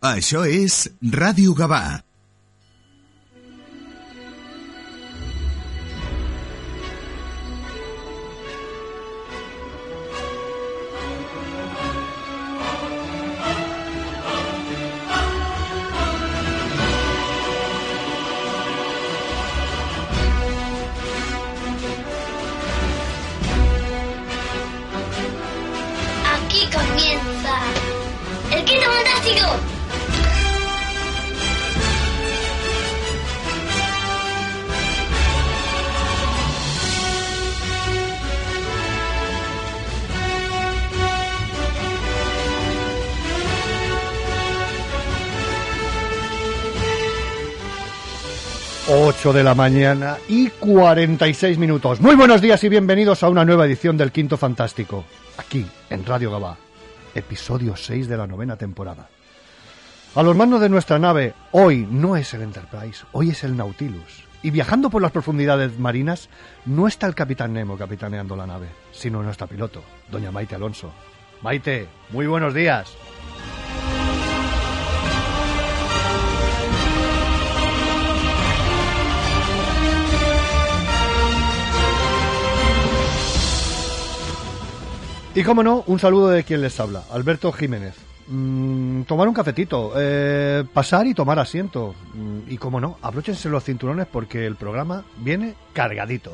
Això és Ràdio Gavà. 8 de la mañana y 46 minutos. Muy buenos días y bienvenidos a una nueva edición del Quinto Fantástico, aquí en Radio Gabá, episodio 6 de la novena temporada. A los mandos de nuestra nave, hoy no es el Enterprise, hoy es el Nautilus. Y viajando por las profundidades marinas, no está el Capitán Nemo capitaneando la nave, sino nuestra piloto, doña Maite Alonso. Maite, muy buenos días. Y como no, un saludo de quien les habla, Alberto Jiménez. Mm, tomar un cafetito, eh, pasar y tomar asiento. Mm, y como no, abróchense los cinturones porque el programa viene cargadito.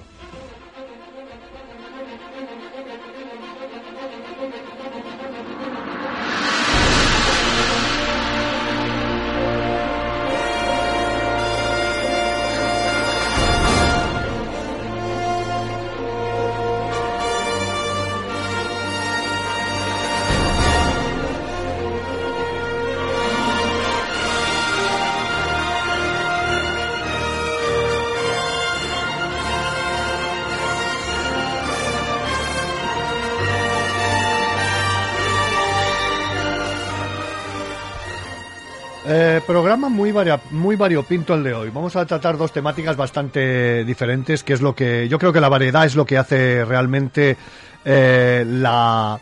Muy, varia- muy variopinto el de hoy. Vamos a tratar dos temáticas bastante diferentes, que es lo que yo creo que la variedad es lo que hace realmente eh, la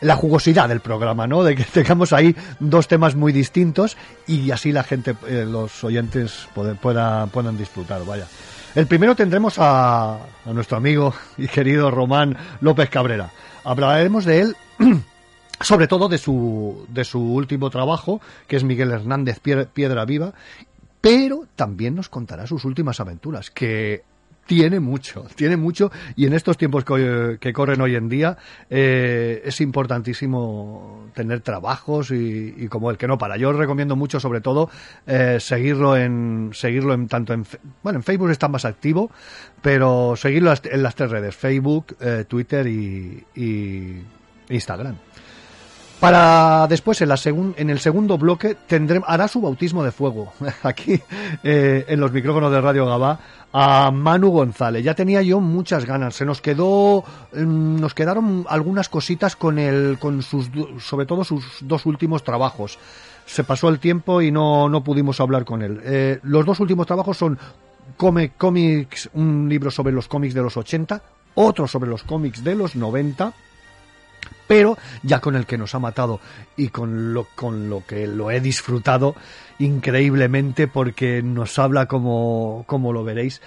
la jugosidad del programa, ¿no? De que tengamos ahí dos temas muy distintos y así la gente, eh, los oyentes puede- pueda- puedan disfrutar, vaya. El primero tendremos a, a nuestro amigo y querido Román López Cabrera. Hablaremos de él sobre todo de su, de su último trabajo, que es Miguel Hernández Pie- Piedra Viva, pero también nos contará sus últimas aventuras, que tiene mucho, tiene mucho, y en estos tiempos que, que corren hoy en día eh, es importantísimo tener trabajos y, como el que no para. Yo os recomiendo mucho, sobre todo, eh, seguirlo en seguirlo en tanto en bueno en Facebook está más activo, pero seguirlo en las- tres redes Facebook, eh, Twitter y Instagram. Para después, en, la segun- en el segundo bloque, tendré, hará su bautismo de fuego, aquí eh, en los micrófonos de Radio Gabá, a Manu González. Ya tenía yo muchas ganas. Se nos quedó, mm, nos quedaron algunas cositas con el, con sus, sobre todo sus dos últimos trabajos. Se pasó el tiempo y no, no pudimos hablar con él. Eh, los dos últimos trabajos son Come Comics, un libro sobre los cómics de los 80, otro sobre los cómics de los 90 pero ya con el que nos ha matado y con lo, con lo que lo he disfrutado increíblemente porque nos habla como, como lo veréis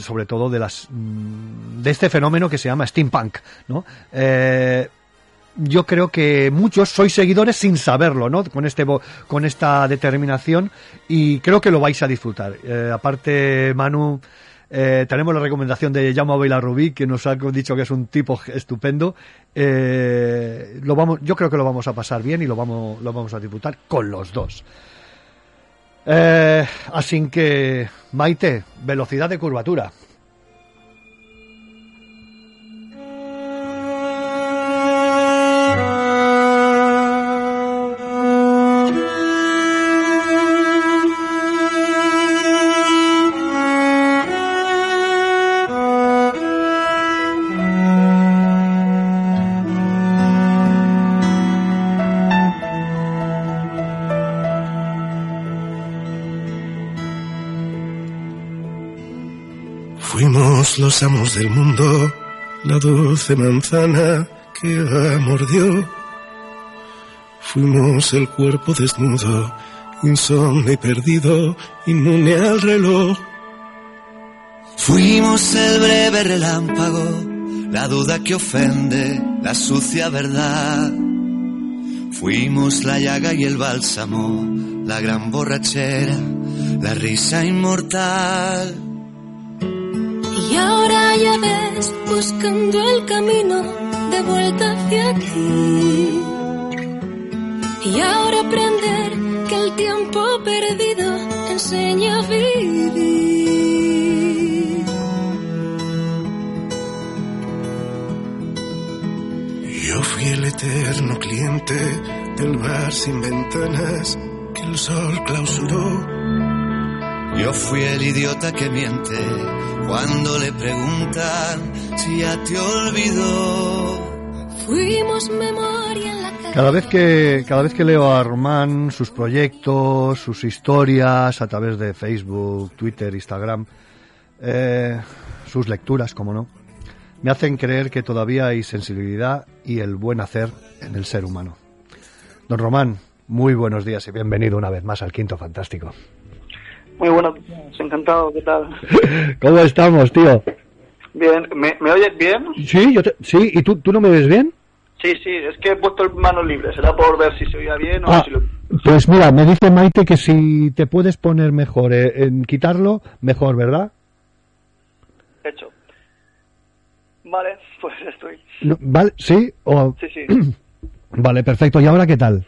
sobre todo de las mm, de este fenómeno que se llama steampunk ¿no? Eh, yo creo que muchos sois seguidores sin saberlo, ¿no? Con este con esta determinación y creo que lo vais a disfrutar. Eh, aparte, Manu, eh, tenemos la recomendación de Jaume Vila Rubí, que nos ha dicho que es un tipo estupendo. Eh, lo vamos, yo creo que lo vamos a pasar bien y lo vamos, lo vamos a disfrutar con los dos. Eh, así que, Maite, velocidad de curvatura. Los amos del mundo, la dulce manzana que la mordió. Fuimos el cuerpo desnudo, insomne y perdido, inmune al reloj. Fuimos el breve relámpago, la duda que ofende, la sucia verdad. Fuimos la llaga y el bálsamo, la gran borrachera, la risa inmortal. Y ahora ya ves, buscando el camino de vuelta hacia ti. Y ahora aprender que el tiempo perdido enseña a vivir. Yo fui el eterno cliente del bar sin ventanas que el sol clausuró. Yo fui el idiota que miente cuando le preguntan si ya te olvidó. Fuimos memoria en la calle. Cada vez que cada vez que leo a Román sus proyectos, sus historias a través de Facebook, Twitter, Instagram, eh, sus lecturas, como no, me hacen creer que todavía hay sensibilidad y el buen hacer en el ser humano. Don Román, muy buenos días y bienvenido una vez más al Quinto Fantástico. Muy buenos días, encantado, ¿qué tal? ¿Cómo estamos, tío? Bien, ¿me, me oyes bien? Sí, yo te- sí, ¿y tú, tú no me ves bien? Sí, sí, es que he puesto manos libres, será por ver si se oía bien o Ah, si lo... pues mira, me dice Maite que si te puedes poner mejor eh, en quitarlo, mejor, ¿verdad? he hecho. Vale, pues estoy. No, ¿Vale? ¿Sí? O- Sí, sí, Vale, perfecto. ¿Y ahora qué tal?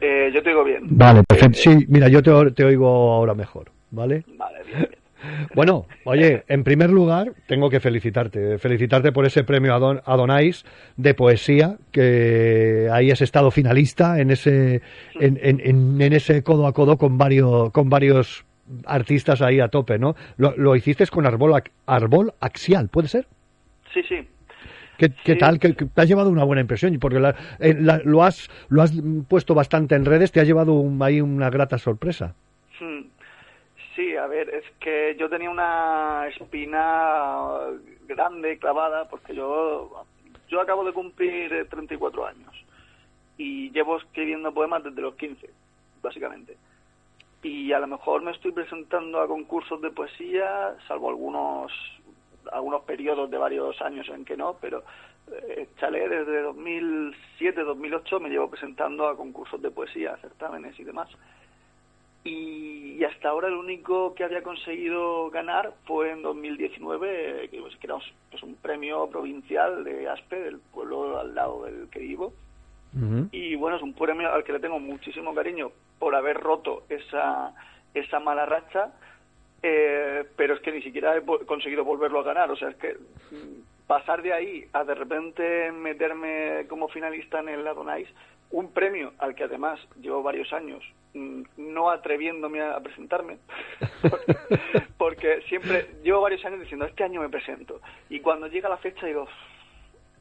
Eh, yo te digo bien. Vale, perfecto. Sí, mira, yo te, te oigo ahora mejor, ¿vale? Vale, bien, bien. Bueno, oye, en primer lugar, tengo que felicitarte. Felicitarte por ese premio Adon Adonais de poesía, que ahí has estado finalista en ese, en, en- en- ese codo a codo con varios, con varios artistas ahí a tope, ¿no? Lo, lo hiciste con Arbol, Ac- Arbol Axial, ¿puede ser? Sí, sí. ¿Qué, qué Sí. tal? Que, que te has llevado una buena impresión, porque la- eh, la- lo, has, lo has puesto bastante en redes, te ha llevado un- ahí una grata sorpresa. Hmm. Sí, a ver, es que yo tenía una espina grande, clavada, porque yo, yo acabo de cumplir eh, 34 años y llevo escribiendo poemas desde los 15, básicamente. Y a lo mejor me estoy presentando a concursos de poesía, salvo algunos algunos periodos de varios años en que no, pero eh, desde 2007, 2008 me llevo presentando a concursos de poesía, certámenes y demás. Y, y hasta ahora el único que había conseguido ganar fue en 2019, eh, que, pues, que era un, pues, un premio provincial de Aspe, del pueblo al lado del que vivo. Y bueno, es un premio al que le tengo muchísimo cariño por haber roto esa, esa mala racha, eh, pero es que ni siquiera he conseguido volverlo a ganar. O sea, es que mm, pasar de ahí a de repente meterme como finalista en el Adonais, un premio al que además llevo varios años mm, no atreviéndome a presentarme, porque siempre llevo varios años diciendo, este año me presento. Y cuando llega la fecha digo,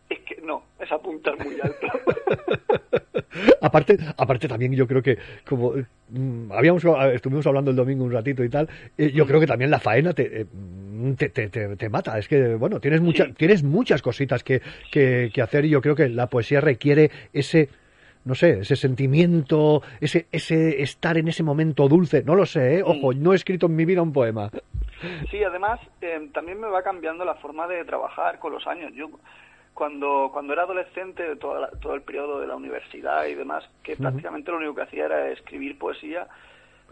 es que no, es apuntar muy alto. aparte, aparte también yo creo que como mm, habíamos estuvimos hablando el domingo un ratito y tal, eh, yo creo que también la faena te, eh, te, te, te- te mata. Es que bueno, tienes muchas Sí. tienes muchas cositas que, que, que hacer y yo creo que la poesía requiere ese no sé, ese sentimiento, ese, ese estar en ese momento dulce, no lo sé, ¿eh? ojo, no he escrito en mi vida un poema. Sí, además eh, también me va cambiando la forma de trabajar con los años. Yo cuando cuando era adolescente, toda la- todo el periodo de la universidad y demás, que prácticamente lo único que hacía era escribir poesía,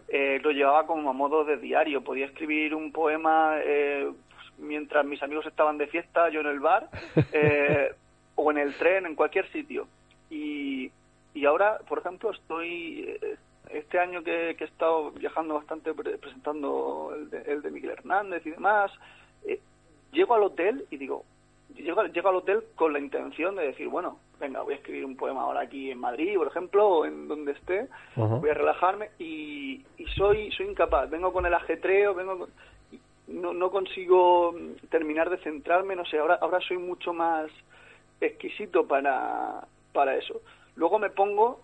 eh, lo llevaba como a modo de diario. Podía escribir un poema eh, pues, mientras mis amigos estaban de fiesta, yo en el bar, eh, o en el tren, en cualquier sitio. Y, y ahora, por ejemplo, estoy eh, este año que, que he estado viajando bastante pre- presentando el de, el de Miguel Hernández y demás, eh, llego al hotel y digo, llego, llego al hotel con la intención de decir, bueno, venga, voy a escribir un poema ahora aquí en Madrid, por ejemplo, o en donde esté, voy a relajarme y, y soy soy incapaz, vengo con el ajetreo, vengo con- no, no consigo mm, terminar de centrarme, no sé, ahora ahora soy mucho más exquisito para, para eso. Luego me pongo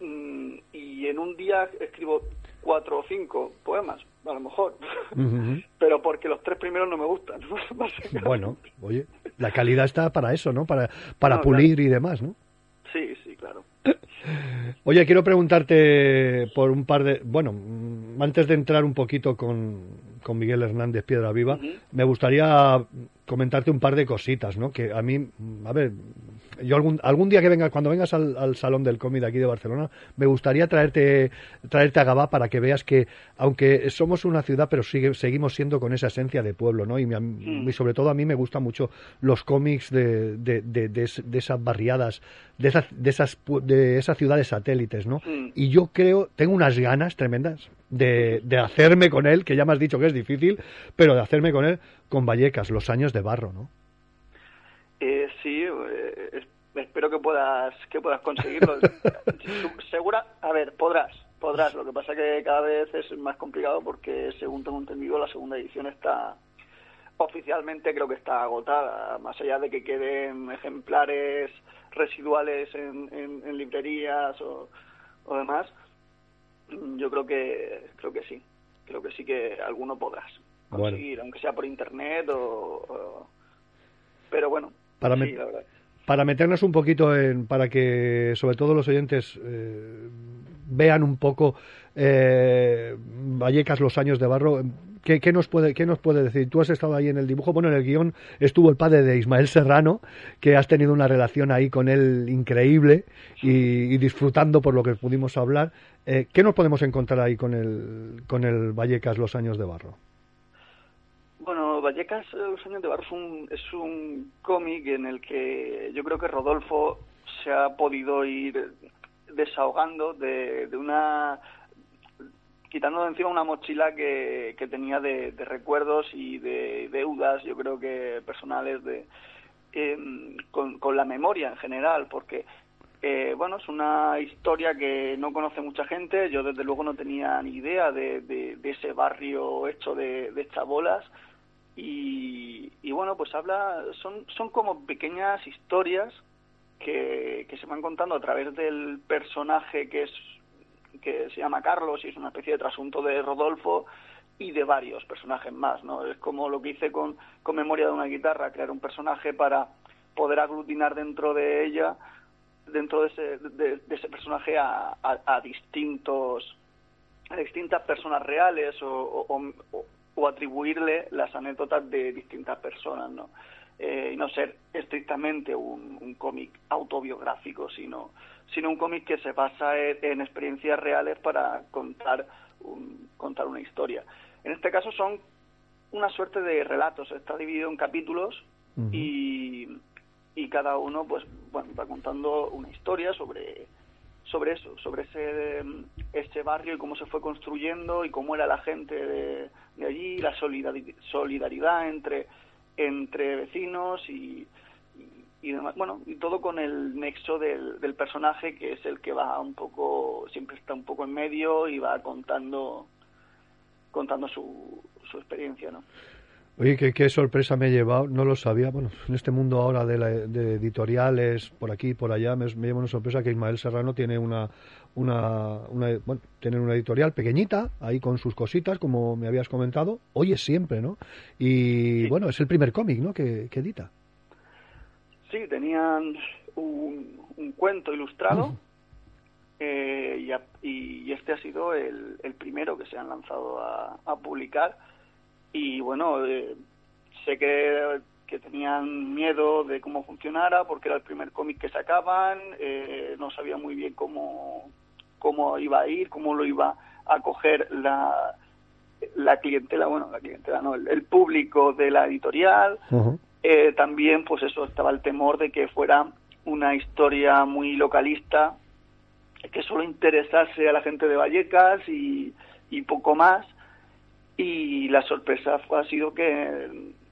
mm, y en un día escribo cuatro o cinco poemas, a lo mejor, pero porque los tres primeros no me gustan. Bueno, oye, la calidad está para eso, ¿no? Para, para No, pulir y demás, ¿no? Sí, sí, claro. Oye, quiero preguntarte por un par de... Bueno, mm, antes de entrar un poquito con, con Miguel Hernández Piedra Viva, me gustaría comentarte un par de cositas, ¿no? Que a mí, a ver, yo algún, algún día que vengas, cuando vengas al, Salón del Cómic aquí de Barcelona, me gustaría traerte, traerte a Gabá para que veas que, aunque somos una ciudad, pero sigue, seguimos siendo con esa esencia de pueblo, ¿no? Y, mm. sobre todo a mí me gustan mucho los cómics de, de, de, esas barriadas, de esas, de esas, de esas ciudades satélites, ¿no? Mm. Y yo creo, tengo unas ganas tremendas de, de hacerme con él, que ya me has dicho que es difícil, pero de hacerme con él con Vallecas, los años de barro, ¿no? Eh, sí, eh, espero que puedas que puedas conseguirlo. Segura, a ver, podrás, podrás. Lo que pasa que cada vez es más complicado porque, según tengo entendido, la segunda edición está oficialmente creo que está agotada. Más allá de que queden ejemplares residuales en, en, librerías o, o demás, yo creo que creo que sí, creo que sí que alguno podrás conseguir, aunque sea por internet o, pero bueno, para, para meternos un poquito en, para que sobre todo los oyentes eh, vean un poco eh, Vallecas los años de barro, ¿qué, ¿qué, nos puede, ¿qué nos puede decir? Tú has estado ahí en el dibujo, bueno, en el guion estuvo el padre de Ismael Serrano, que has tenido una relación ahí con él increíble y, disfrutando por lo que pudimos hablar. Eh, ¿Qué nos podemos encontrar ahí con el, con el Vallecas los años de barro? Bueno, Vallecas, eh, Los años de barro es un, cómic en el que yo creo que Rodolfo se ha podido ir desahogando de, una quitando de encima una mochila que, tenía de, recuerdos y de deudas, yo creo que personales, de em, con, la memoria en general, porque eh, bueno, es una historia que no conoce mucha gente. Yo desde luego no tenía ni idea de, ese barrio hecho de, de chabolas y, bueno, pues habla, son, son como pequeñas historias que, se van contando a través del personaje que es que se llama Carlos y es una especie de trasunto de Rodolfo y de varios personajes más, ¿no? Es como lo que hice con, con Memoria de una guitarra, crear un personaje para poder aglutinar dentro de ella, dentro de ese, de, ese personaje a, a, distintos a distintas personas reales o atribuirle las anécdotas de distintas personas, ¿no? Eh, y no ser estrictamente un, cómic autobiográfico, sino, sino un cómic que se basa en, experiencias reales para contar, un, contar una historia. En este caso son una suerte de relatos, está dividido en capítulos y, y cada uno pues bueno, va contando una historia sobre sobre eso, sobre ese, ese barrio y cómo se fue construyendo y cómo era la gente de, allí, la solidaridad entre, entre vecinos y, y, demás. Bueno, y todo con el nexo del, del personaje que es el que va un poco, siempre está un poco en medio y va contando contando su, su experiencia, ¿no? Oye, qué, sorpresa me he llevado, no lo sabía. Bueno, en este mundo ahora de, de editoriales, por aquí y por allá, me, me, lleva una sorpresa que Ismael Serrano tiene una, una, bueno, tiene una editorial pequeñita, ahí con sus cositas, como me habías comentado. Oye, siempre, ¿no? Y bueno, es el primer cómic, ¿no? Que, edita. Sí, tenían un, un cuento ilustrado. Eh, y, este ha sido el, el, primero que se han lanzado a, a publicar y bueno, eh, sé que, que, tenían miedo de cómo funcionara porque era el primer cómic que sacaban, eh, no sabía muy bien cómo, cómo iba a ir, cómo lo iba a coger la, la clientela, bueno, la clientela no, el, público de la editorial. Eh, también, pues eso, estaba el temor de que fuera una historia muy localista, que solo interesase a la gente de Vallecas y, y poco más y la sorpresa fue, ha sido que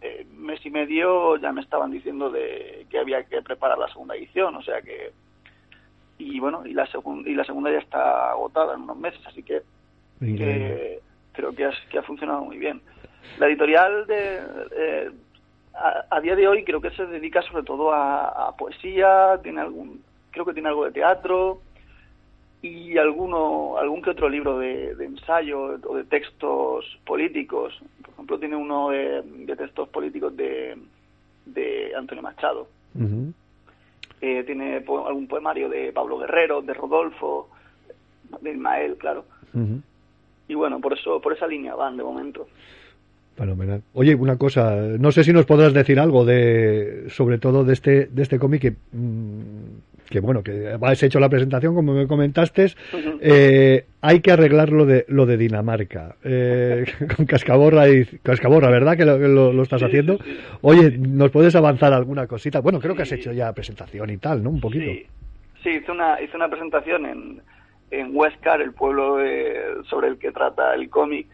en mes y medio ya me estaban diciendo de que había que preparar la segunda edición, o sea que y bueno y la segunda y la segunda ya está agotada en unos meses, así que, creo que, que ha funcionado muy bien. La editorial de eh, a, día de hoy creo que se dedica sobre todo a, a poesía, tiene algún creo que tiene algo de teatro, y alguno, algún que otro libro de, ensayo o de textos políticos. Por ejemplo, tiene uno de, textos políticos de, de Antonio Machado. eh, tiene po- algún poemario de Pablo Guerrero, de Rodolfo, de Ismael, claro. Y bueno, por eso por esa línea van de momento. Fenomenal. Oye, una cosa, no sé si nos podrás decir algo de, sobre todo de este, de este cómic que, mm, que bueno, que has hecho la presentación, como me comentaste, eh, hay que arreglar lo de, lo de Dinamarca, eh, con Cascaborra y, Cascaborra, ¿verdad? Que lo, lo- lo estás haciendo. Oye, ¿nos puedes avanzar alguna cosita? Bueno, creo que has hecho ya presentación y tal, ¿no? Un poquito. Sí, sí hice, una, hice una presentación en, en Huescar, el pueblo eh, sobre el que trata el cómic,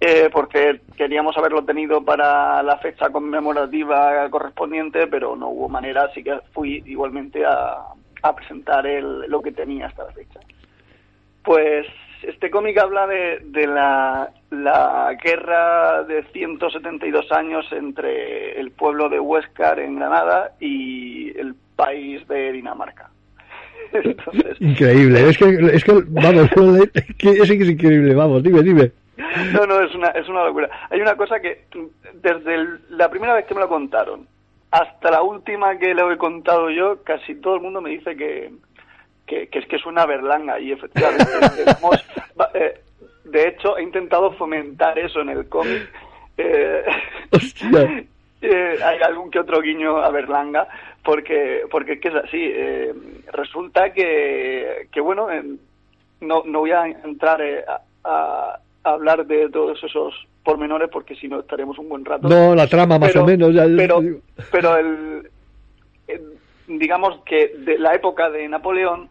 eh, porque queríamos haberlo tenido para la fecha conmemorativa correspondiente, pero no hubo manera, así que fui igualmente a, a presentar el, lo que tenía hasta la fecha. Pues este cómic habla de, de la, la guerra de 172 años entre el pueblo de Huescar en Granada y el país de Dinamarca. Entonces, Increíble, es que, es que vamos, es increíble, vamos, dime, dime. no, no, es una, es una locura. Hay una cosa que desde el- la primera vez que me lo contaron hasta la última que lo he contado yo, casi todo el mundo me dice que, que, que es que es una berlanga y efectivamente va- eh, de hecho he intentado fomentar eso en el cómic. Eh, eh, hay algún que otro guiño a Berlanga porque porque es que es así eh, resulta que, que bueno no, no voy a entrar eh, a, a hablar de todos esos pormenores porque si no estaremos un buen rato No, la trama más Pero- o menos. ya- pero, pero el, eh, digamos que de la época de Napoleón,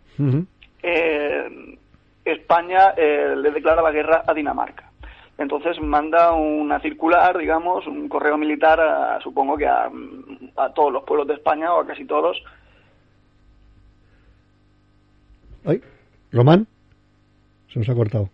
eh, España eh, le declara la guerra a Dinamarca. Entonces manda una circular, digamos, un correo militar, a, supongo que a, a todos los pueblos de España o a casi todos. Ay, Román, se nos ha cortado.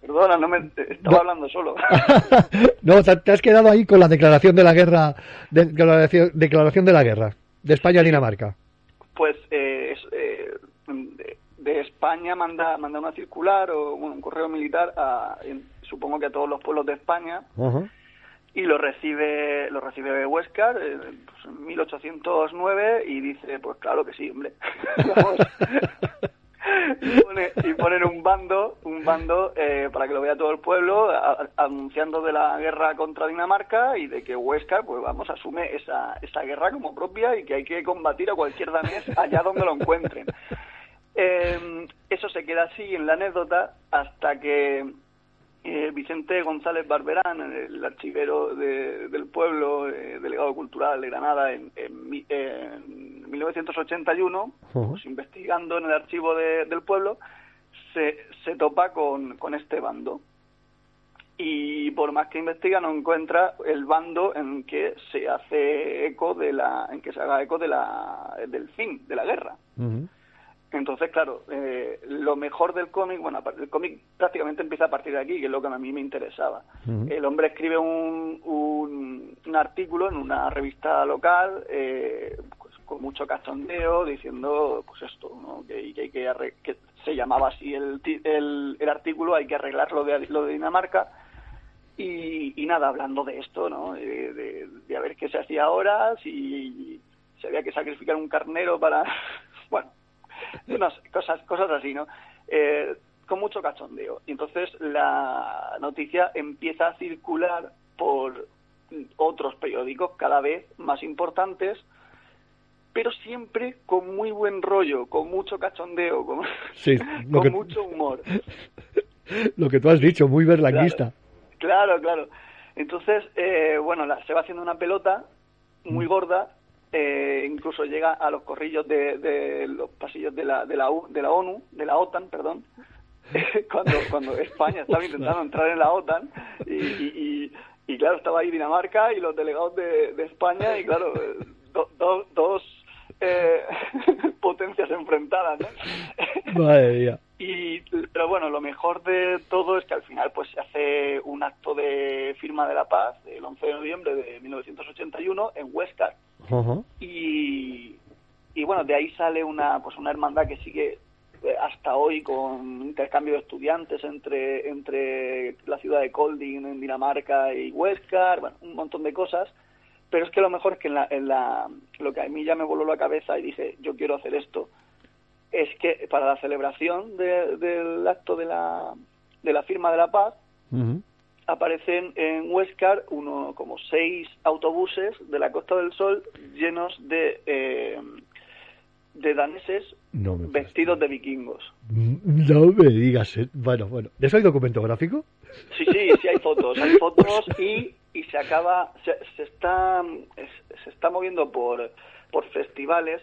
Perdona, no me estaba No. hablando solo. no, te, te has quedado ahí con la declaración de la guerra, de- declaración, declaración de la guerra de España a Dinamarca. Pues eh, es, eh, de, España manda manda una circular o bueno, un correo militar a, supongo que a todos los pueblos de España y lo recibe lo recibe Huescar eh, pues, en 1809 y dice pues claro que sí hombre Vamos. Y, pone, ponen un bando un bando eh, para que lo vea todo el pueblo anunciando de la guerra contra Dinamarca y de que Huescar pues vamos asume esa esa guerra como propia y que hay que combatir a cualquier danés allá donde lo encuentren. Eh, eso se queda así en la anécdota hasta que eh, Vicente González Barberán, el archivero de- del pueblo, eh, delegado cultural de Granada, en, en en 1981, Ujú. pues, investigando en el archivo de- del pueblo, se, se topa con, con este bando. Y por más que investiga, no encuentra el bando en que se hace eco de la, en que se haga eco de la, del fin de la guerra. Ujú. Entonces, claro, eh, lo mejor del cómic, bueno, el cómic prácticamente empieza a partir de aquí, que es lo que a mí me interesaba. El hombre escribe un, un, un artículo en una revista local, eh, pues, con mucho cachondeo, diciendo, pues esto, ¿no? que, que hay que, que se llamaba así el, el, el artículo, hay que arreglar lo de, lo de Dinamarca. Y, y nada, hablando de esto, ¿no? De, de- de a ver qué se hacía ahora, si se había que sacrificar un carnero para... bueno, unas cosas, cosas así, ¿no? Eh, con mucho cachondeo. Y entonces la noticia empieza a circular por otros periódicos cada vez más importantes, pero siempre con muy buen rollo, con mucho cachondeo, con, Sí, con que- mucho humor. Lo que tú has dicho, muy berlanguista. Claro, claro. Entonces, eh, bueno, la- se va haciendo una pelota muy gorda, eh, incluso llega a los corrillos de, de los pasillos de la, de, la, U- de la ONU, de la OTAN, perdón, cuando, cuando España estaba intentando entrar en la OTAN y, y, y- y, claro, estaba ahí Dinamarca y los delegados de, de España y claro, eh, do- do- dos eh, potencias enfrentadas, ¿no? Madre mía. Y, pero bueno, lo mejor de todo es que al final pues se hace un acto de firma de la paz el 11 de noviembre de 1981 en Huesca Ajá. y, y bueno, de ahí sale una pues una hermandad que sigue eh, hasta hoy con intercambio de estudiantes entre entre la ciudad de Kolding en Dinamarca y Huescar, bueno, un montón de cosas. Pero es que lo mejor es que en la, en la, lo que a mí ya me voló la cabeza y dije, yo quiero hacer esto, es que para la celebración de- del acto de la, de la firma de la paz, aparecen en Huescar uno, como seis autobuses de la Costa del Sol llenos de, eh, de daneses No vestidos de vikingos. No me digas. eh. Bueno, bueno. ¿De eso hay documento gráfico? Sí, sí, sí hay fotos, hay fotos y, y se acaba, se, se está, es- se está moviendo por, por festivales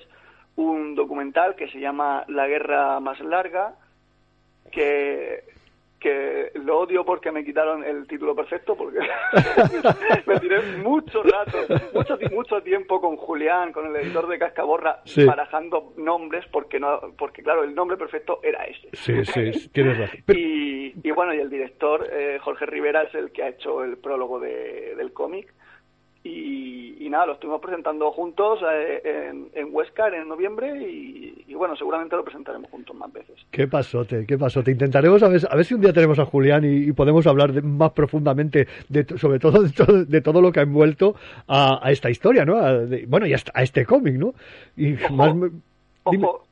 un documental que se llama La guerra más larga, que, que lo odio porque me quitaron el título perfecto, porque me tiré mucho rato, mucho, mucho tiempo con Julián, con el editor de Cascaborra, Sí. barajando nombres, porque no, porque claro, el nombre perfecto era ese. Sí, sí, tienes razón. Y, y bueno, y el director, eh, Jorge Rivera, es el que ha hecho el prólogo de- del cómic. Y, y nada, lo estuvimos presentando juntos eh, en, en Huescar en noviembre y, y bueno, seguramente lo presentaremos juntos más veces. ¿Qué pasote? ¿Qué pasote? Intentaremos a ver, a ver si un día tenemos a Julián y, y podemos hablar de- más profundamente, de, sobre todo de, todo de todo lo que ha envuelto a, a esta historia, ¿no? A- bueno, y hasta a este cómic, ¿no? Y Ojo, más. Ojo,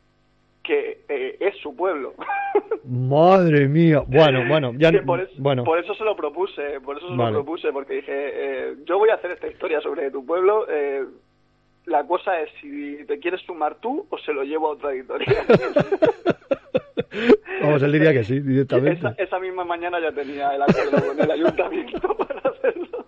que eh, es su pueblo. Madre mía. Bueno, bueno, ya por, eso, bueno. por eso se lo propuse, por eso se Vale. lo propuse, porque dije, eh, yo voy a hacer esta historia sobre tu pueblo. eh, la cosa es si te quieres sumar tú o se lo llevo a otra editorial. Vamos, él diría que sí, directamente. esa, esa misma mañana ya tenía el acuerdo con el ayuntamiento para hacerlo.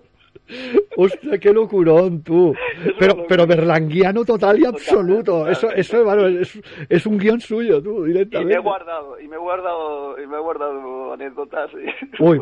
Hostia, qué locurón tú. Pero, pero berlanguiano total y absoluto. Eso, eso bueno, es, es un guion suyo, tú, Y me he directamente. guardado, y me he guardado, y me he guardado anécdotas. Uy.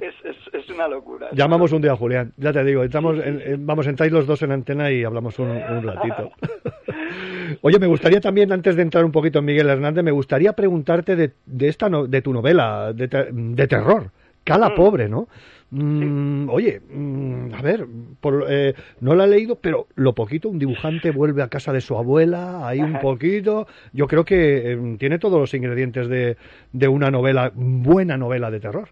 es, es, es una locura. Llamamos un día Julián, ya te digo, estamos en- en- vamos, entráis los dos en antena y hablamos un, un ratito. Oye, me gustaría también, antes de entrar un poquito en Miguel Hernández, me gustaría preguntarte de, de esta no- de tu novela de, te- de terror, Cala Mm. Pobre, ¿no? Mm, Oye, mm, a ver, por, eh, no la he leído, pero lo poquito, un dibujante vuelve a casa de su abuela, ahí un Ajá. poquito. Yo creo que eh, tiene todos los ingredientes de, de una novela, buena novela de terror.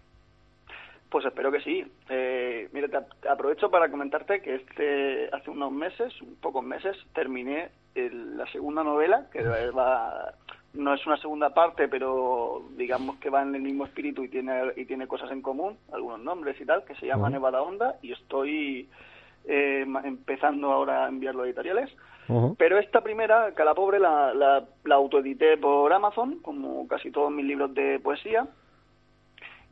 Pues espero que sí. Eh, mira, te te aprovecho para comentarte que este hace unos meses, un pocos meses, terminé el- la segunda novela, que va, no es una segunda parte, pero digamos que va en el mismo espíritu y tiene, y tiene cosas en común, algunos nombres y tal, que se llama uh. Nevada Onda, y estoy eh, empezando ahora a enviarlo a editoriales. Pero esta primera, Cala Pobre, la, la, la autoedité por Amazon, como casi todos mis libros de poesía.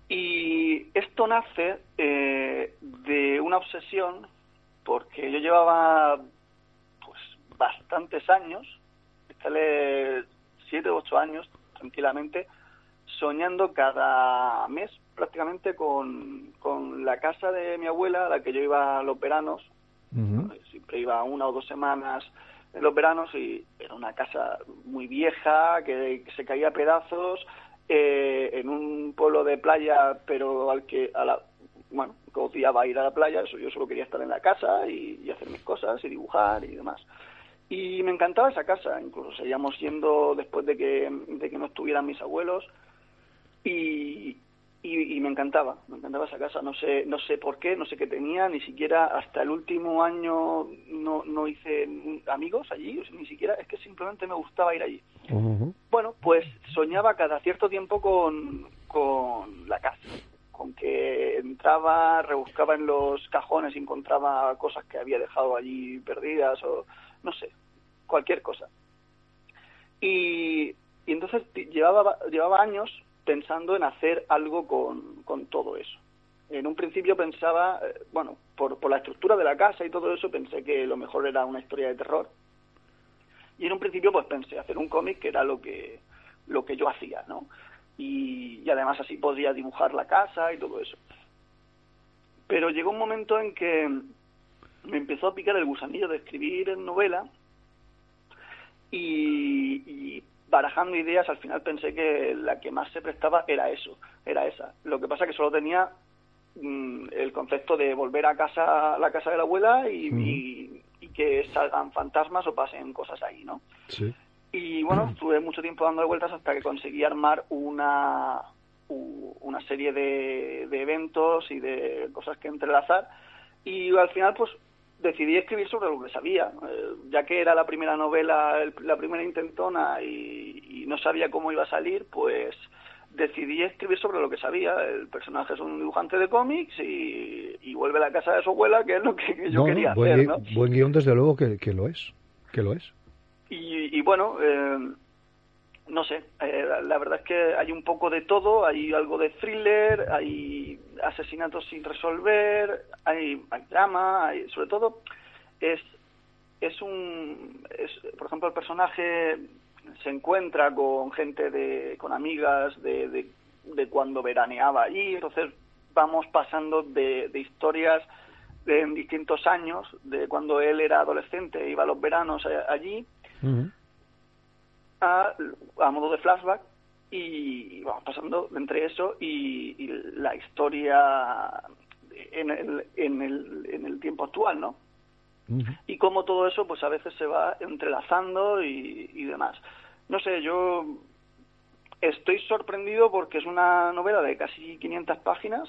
Y esto nace eh, de una obsesión, porque yo llevaba pues bastantes años, 7 o 8 años tranquilamente soñando cada mes prácticamente con, con, la casa de mi abuela a la que yo iba los veranos. Siempre iba una o dos semanas en los veranos y era una casa muy vieja, que, se caía pedazos, eh, en un pueblo de playa, pero al que, a la, bueno, odiaba ir a la playa, eso, yo solo quería estar en la casa y hacer mis cosas y dibujar y demás y me encantaba esa casa incluso seguíamos yendo después de que de que no estuvieran mis abuelos. Y, y, y me encantaba, me encantaba esa casa, no sé, no sé por qué, no sé qué tenía, ni siquiera hasta el último año no, no hice amigos allí, o sea, ni siquiera, es que simplemente me gustaba ir allí. Bueno, pues soñaba cada cierto tiempo con, con la casa, con que entraba, rebuscaba en los cajones y encontraba cosas que había dejado allí perdidas o no sé, cualquier cosa. Y, entonces llevaba, llevaba años pensando en hacer algo con, con todo eso. En un principio pensaba, eh, bueno, por, por la estructura de la casa y todo eso, pensé que lo mejor era una historia de terror. Y en un principio pues pensé hacer un cómic que era lo que, lo que yo hacía, ¿no? Y, y además así podría dibujar la casa y todo eso. Pero llegó un momento en que me empezó a picar el gusanillo de escribir en novela y, y barajando ideas, al final pensé que la que más se prestaba era eso, era esa. Lo que pasa que solo tenía mm, el concepto de volver a casa, a la casa de la abuela y, y- y que salgan fantasmas o pasen cosas ahí, ¿no? Sí. Y bueno, estuve mucho tiempo dando vueltas hasta que conseguí armar una, una serie de, de eventos y de cosas que entrelazar. Y al final, pues decidí escribir sobre lo que sabía, Eh, ya que era la primera novela, el- la primera intentona y, y no sabía cómo iba a salir, pues decidí escribir sobre lo que sabía. El personaje es un dibujante de cómics y, y vuelve a la casa de su abuela, que es lo que yo No, quería buen, hacer, ¿no? buen guion, desde luego, que, que lo es. Que lo es. Y, y bueno, eh, no sé, eh, la- verdad es que hay un poco de todo, hay algo de thriller, hay asesinatos sin resolver, hay, drama, hay, sobre todo es es un es, por ejemplo el personaje se encuentra con gente de con amigas de, de, de cuando veraneaba allí entonces vamos pasando de, de historias en distintos años de cuando él era adolescente iba a los veranos a- allí a, a modo de flashback y, vamos pasando entre eso y, y la historia en el, en, el, en el tiempo actual, ¿no? Y cómo todo eso, pues a veces se va entrelazando y, y demás. No sé, yo estoy sorprendido porque es una novela de casi 500 páginas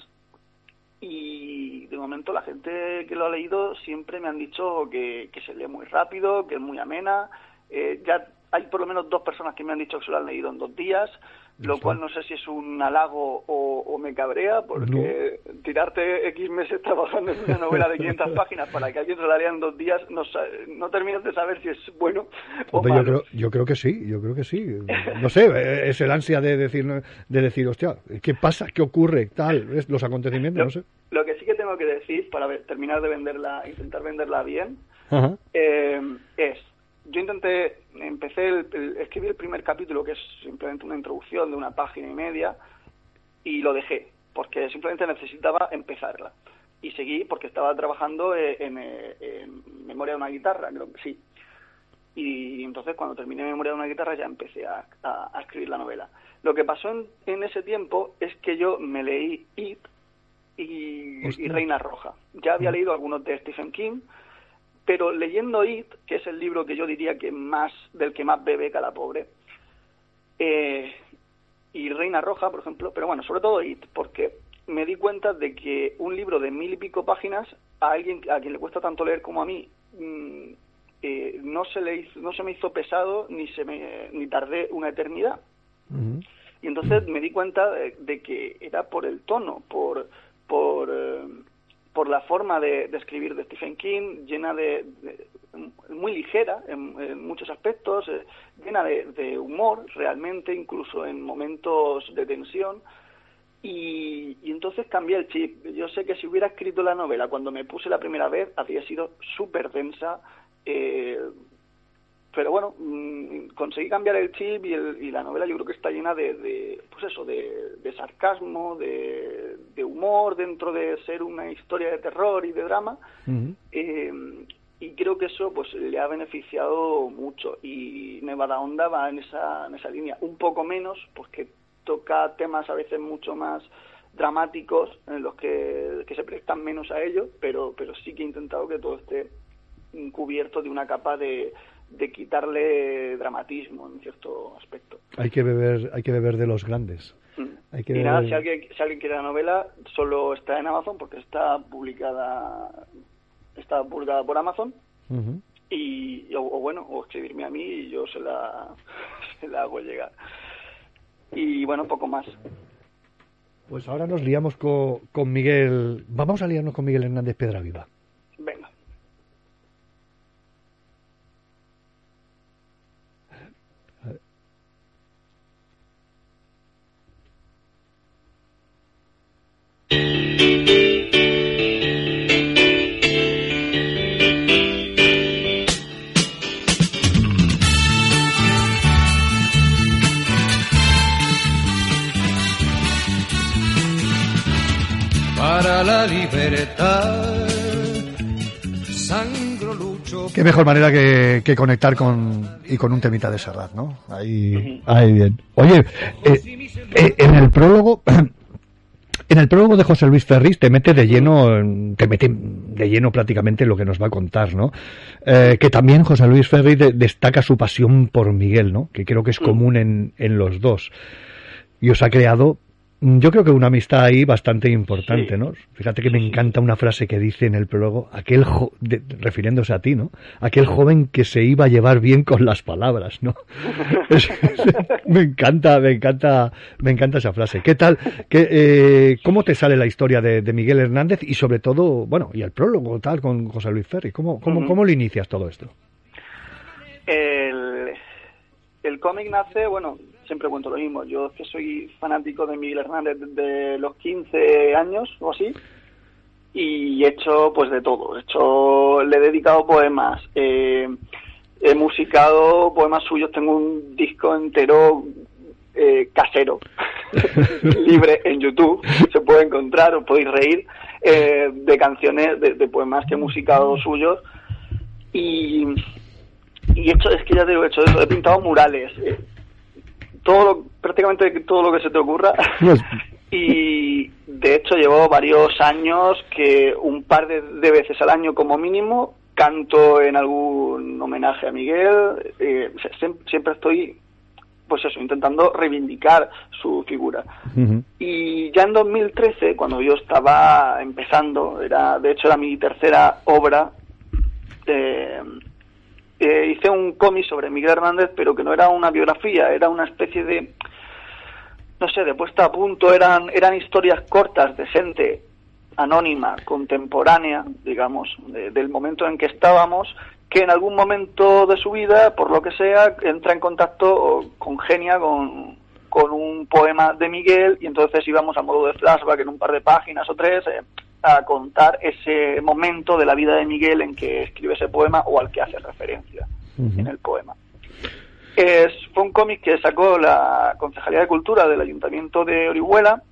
y de momento la gente que lo ha leído siempre me han dicho que, que se lee muy rápido, que es muy amena. Eh, ya hay por lo menos dos personas que me han dicho que se lo han leído en dos días, lo cual no sé si es un halago o, o me cabrea, porque tirarte X meses trabajando en una novela de 500 páginas para que alguien se la lea en dos días, no, no terminas de saber si es bueno o Hombre, yo malo. creo, yo creo que sí, yo creo que sí. No sé, eh, es el ansia de decir, de decir, hostia, ¿qué pasa? ¿Qué ocurre? Tal, los acontecimientos, no sé. Lo que sí que tengo que decir para ver- terminar de venderla, intentar venderla bien, eh, es, yo intenté, empecé el, el- escribí el primer capítulo, que es simplemente una introducción de una página y media, y lo dejé, porque simplemente necesitaba empezarla. Y seguí porque estaba trabajando eh, en, eh, en Memoria de una guitarra, creo que sí. Y entonces cuando terminé Memoria de una guitarra ya empecé a, a- a escribir la novela. Lo que pasó en, en ese tiempo es que yo me leí It y, y Reina Roja. Ya había leído algunos de Stephen King, pero leyendo It, que es el libro que yo diría que más del que más bebe cada pobre, eh, y Reina Roja, por ejemplo, pero bueno, sobre todo It, porque me di cuenta de que un libro de mil y pico páginas a alguien a quien le cuesta tanto leer como a mí mm, eh, no se le hizo- no se me hizo pesado ni se me ni tardé una eternidad. Y entonces me di cuenta de, de que era por el tono, por por eh, por la forma de, escribir de Stephen King, llena de, muy ligera en, en muchos aspectos, eh, llena de, humor realmente, incluso en momentos de tensión. Y, y entonces cambié el chip. Yo sé que si hubiera escrito la novela cuando me puse la primera vez, habría sido súper densa. eh, pero bueno, mm, conseguí cambiar el chip y, el- y la novela yo creo que está llena de, de, pues eso, de, de sarcasmo, de, de humor dentro de ser una historia de terror y de drama. Eh, y creo que eso pues le ha beneficiado mucho y Nevada Onda va en esa, en esa línea. Un poco menos, porque toca temas a veces mucho más dramáticos en los que, que se prestan menos a ello, pero, pero sí que he intentado que todo esté cubierto de una capa de, de quitarle dramatismo en cierto aspecto. Hay que beber, hay que beber de los grandes. Hay que y nada, si alguien, si alguien quiere la novela, solo está en Amazon porque está publicada está publicada por Amazon y o, o bueno o escribirme a mí y yo se la se la hago llegar y bueno poco más Pues ahora nos liamos co- con, Miguel. Vamos a liarnos con Miguel Hernández Piedra Viva. venga para la libertad. Sangro Qué mejor manera que, que, conectar con y con un temita de Serrat, ¿no? Ahí, ahí bien. Oye, eh, eh, en el prólogo En el prólogo de José Luis Ferris te mete de lleno, te mete de lleno prácticamente lo que nos va a contar, ¿no? Eh, que también José Luis Ferris destaca su pasión por Miguel, ¿no? Que creo que es mm. común en, en los dos. Y os ha creado yo creo que una amistad ahí bastante importante, ¿no? Fíjate que me encanta una frase que dice en el prólogo, aquel refiriéndose a ti, ¿no? Aquel joven que se iba a llevar bien con las palabras, ¿no? me encanta, me encanta, me encanta esa frase. ¿Qué tal? ¿Qué, eh, ¿Cómo te sale la historia de, Miguel Hernández y sobre todo, bueno, y el prólogo tal con José Luis Ferri? ¿Cómo, cómo, cómo le inicias todo esto? El, el cómic nace, bueno, siempre cuento lo mismo. Yo que soy fanático de Miguel Hernández desde los 15 años o así. Y he hecho pues de todo. He hecho, le he dedicado poemas. Eh, he musicado poemas suyos. Tengo un disco entero eh, casero, libre en YouTube. Se puede encontrar, os podéis reír, eh, de canciones, de, de, poemas que he musicado suyos. Y, y hecho, es que ya te he hecho eso. He pintado murales todo prácticamente todo lo que se te ocurra. y de hecho llevo varios años que un par de, veces al año como mínimo canto en algún homenaje a Miguel. Eh, siempre estoy, pues eso, intentando reivindicar su figura. Y ya en 2013, cuando yo estaba empezando, era de hecho era mi tercera obra. Eh, eh, hice un cómic sobre Miguel Hernández, pero que no era una biografía, era una especie de, no sé, de puesta a punto, eran, eran historias cortas de gente anónima, contemporánea, digamos, del momento en que estábamos, que en algún momento de su vida, por lo que sea, entra en contacto o congenia con, con un poema de Miguel y entonces íbamos a modo de flashback en un par de páginas o tres eh, a contar ese momento de la vida de Miguel en que escribe ese poema o al que hace referencia en el poema. Es, fue un cómic que sacó la Concejalía de Cultura del Ayuntamiento de Orihuela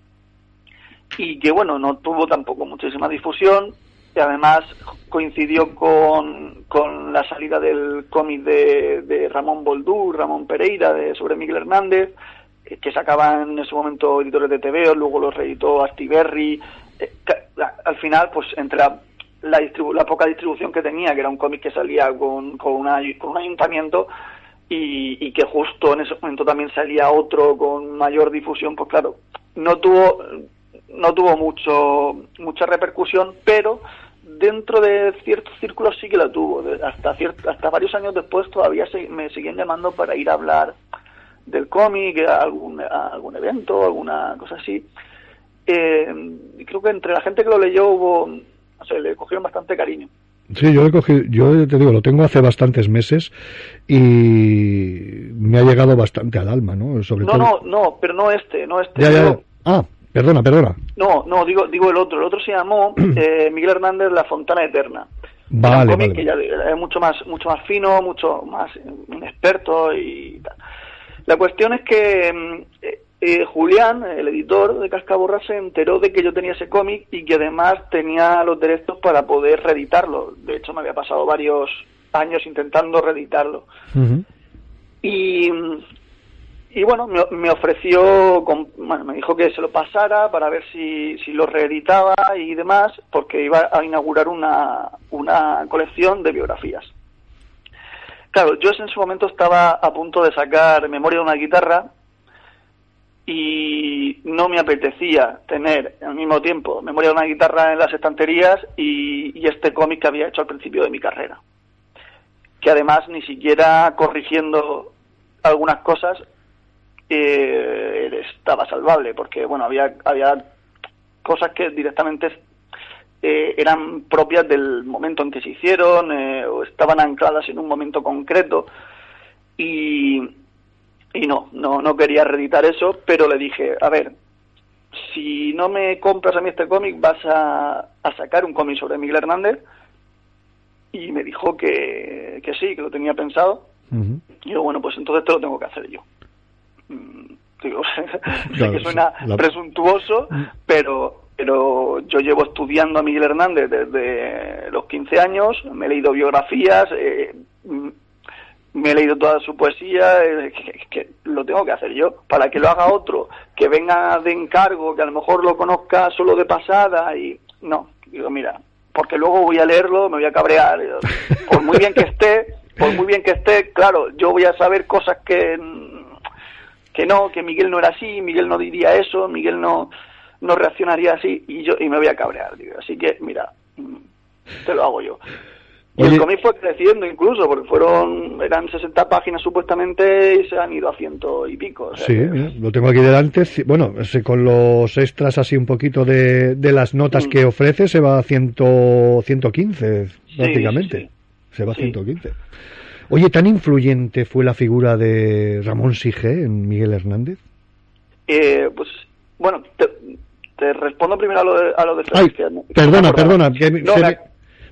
y que, bueno, no tuvo tampoco muchísima difusión y además coincidió con, con la salida del cómic de, de, Ramón Boldú, Ramón Pereira, de, sobre Miguel Hernández, que sacaba en ese momento editores de TV, luego los reeditó Astiberri, eh, al final, pues entre la, la, poca distribución que tenía, que era un cómic que salía con, con, un ayuntamiento, y, que justo en ese momento también salía otro con mayor difusión, pues claro, no tuvo no tuvo mucho mucha repercusión, pero dentro de ciertos círculos sí que la tuvo. Hasta hasta varios años después todavía me seguían llamando para ir a hablar del cómic, algún, a algún evento, alguna cosa así. Eh, creo que entre la gente que lo leyó hubo, no sé, le cogieron bastante cariño. Sí, yo, he cogido, yo te digo, lo tengo hace bastantes meses y me ha llegado bastante al alma, ¿no? Sobre no, no, no, pero no este, no este. Ah, perdona, perdona. No, no, digo, digo el otro. El otro se llamó eh, Miguel Hernández La Fontana Eterna. Vale, vale. que ya es mucho más, mucho más fino, mucho más inexperto y tal. La cuestión es que mm, eh, Julián, el editor de Cascaborra, se enteró de que yo tenía ese cómic y que además tenía los derechos para poder reeditarlo. De hecho, me había pasado varios años intentando reeditarlo. Y, y bueno, me, ofreció, bueno, me dijo que se lo pasara para ver si, si lo reeditaba y demás, porque iba a inaugurar una, una colección de biografías. Claro, yo en su momento estaba a punto de sacar Memoria de una guitarra y no me apetecía tener al mismo tiempo memoria de una guitarra en las estanterías y, este cómic que había hecho al principio de mi carrera. Que además ni siquiera corrigiendo algunas cosas eh, estaba salvable, porque bueno, había, había cosas que directamente eh, eran propias del momento en que se hicieron eh, o estaban ancladas en un momento concreto y, y no, no, no quería reeditar eso, pero le dije, a ver, si no me compras a mí este cómic, vas a, a sacar un cómic sobre Miguel Hernández. Y me dijo que, que sí, que lo tenía pensado. Y yo, bueno, pues entonces te lo tengo que hacer yo. Mm, digo, sé que suena presuntuoso, pero pero yo llevo estudiando a Miguel Hernández desde los 15 años, me he leído biografías, eh, me he leído toda su poesía, eh, que, lo tengo que hacer yo, para que lo haga otro, que venga de encargo, que a lo mejor lo conozca solo de pasada y no, digo, mira, porque luego voy a leerlo, me voy a cabrear, por muy bien que esté, por muy bien que esté, claro, yo voy a saber cosas que que no, que Miguel no era así, Miguel no diría eso, Miguel no no reaccionaría así y yo y me voy a cabrear, digo. así que mira, te lo hago yo. Y el cómic fue creciendo incluso, porque fueron, eran 60 páginas supuestamente y se han ido a ciento y pico. sí, lo tengo aquí delante. Bueno, con los extras así un poquito de, de las notas mm. que ofrece, se va a ciento, 115 prácticamente. Se va a 115. Oye, ¿tan influyente fue la figura de Ramón Sige en Miguel Hernández? Eh, pues, bueno, te, respondo primero a lo de, a lo de Ay, Perdona, perdona. Que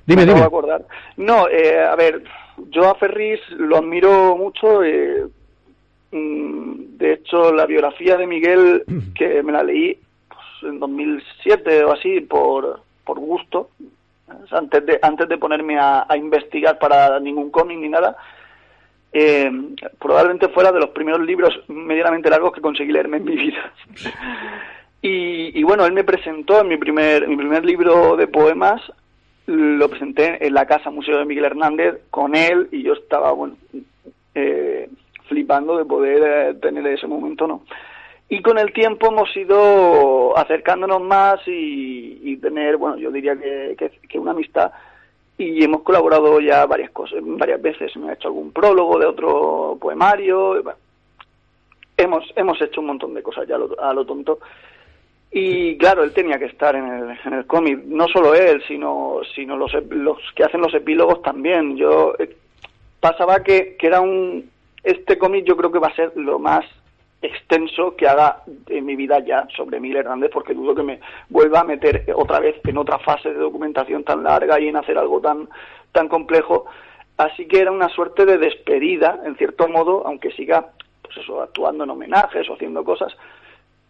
Dime, dime. acordar. No, eh, a ver, yo a Ferris lo admiro mucho. Eh, mm, de hecho, la biografía de Miguel, que me la leí pues, en 2007 o así, por, por gusto, antes de, antes de ponerme a, investigar para ningún cómic ni nada, eh, probablemente fuera de los primeros libros medianamente largos que conseguí leerme en mi vida. y, y, bueno, él me presentó en mi primer, mi primer libro de poemas lo presenté en la Casa Museo de Miguel Hernández con él y yo estaba, bueno, eh, flipando de poder eh, tener ese momento, ¿no? Y con el tiempo hemos ido acercándonos más y, tener, bueno, yo diría que, que, una amistad y hemos colaborado ya varias cosas, varias veces. Me ha hecho algún prólogo de otro poemario. hemos, hemos hecho un montón de cosas ya a lo tonto y claro, él tenía que estar en el, en el cómic, no solo él, sino, sino los, los que hacen los epílogos también. Yo eh, pasaba que, que era un este cómic yo creo que va a ser lo más extenso que haga en mi vida ya sobre Miguel Hernández porque dudo que me vuelva a meter otra vez en otra fase de documentación tan larga y en hacer algo tan tan complejo. Así que era una suerte de despedida en cierto modo aunque siga pues eso actuando en homenajes o haciendo cosas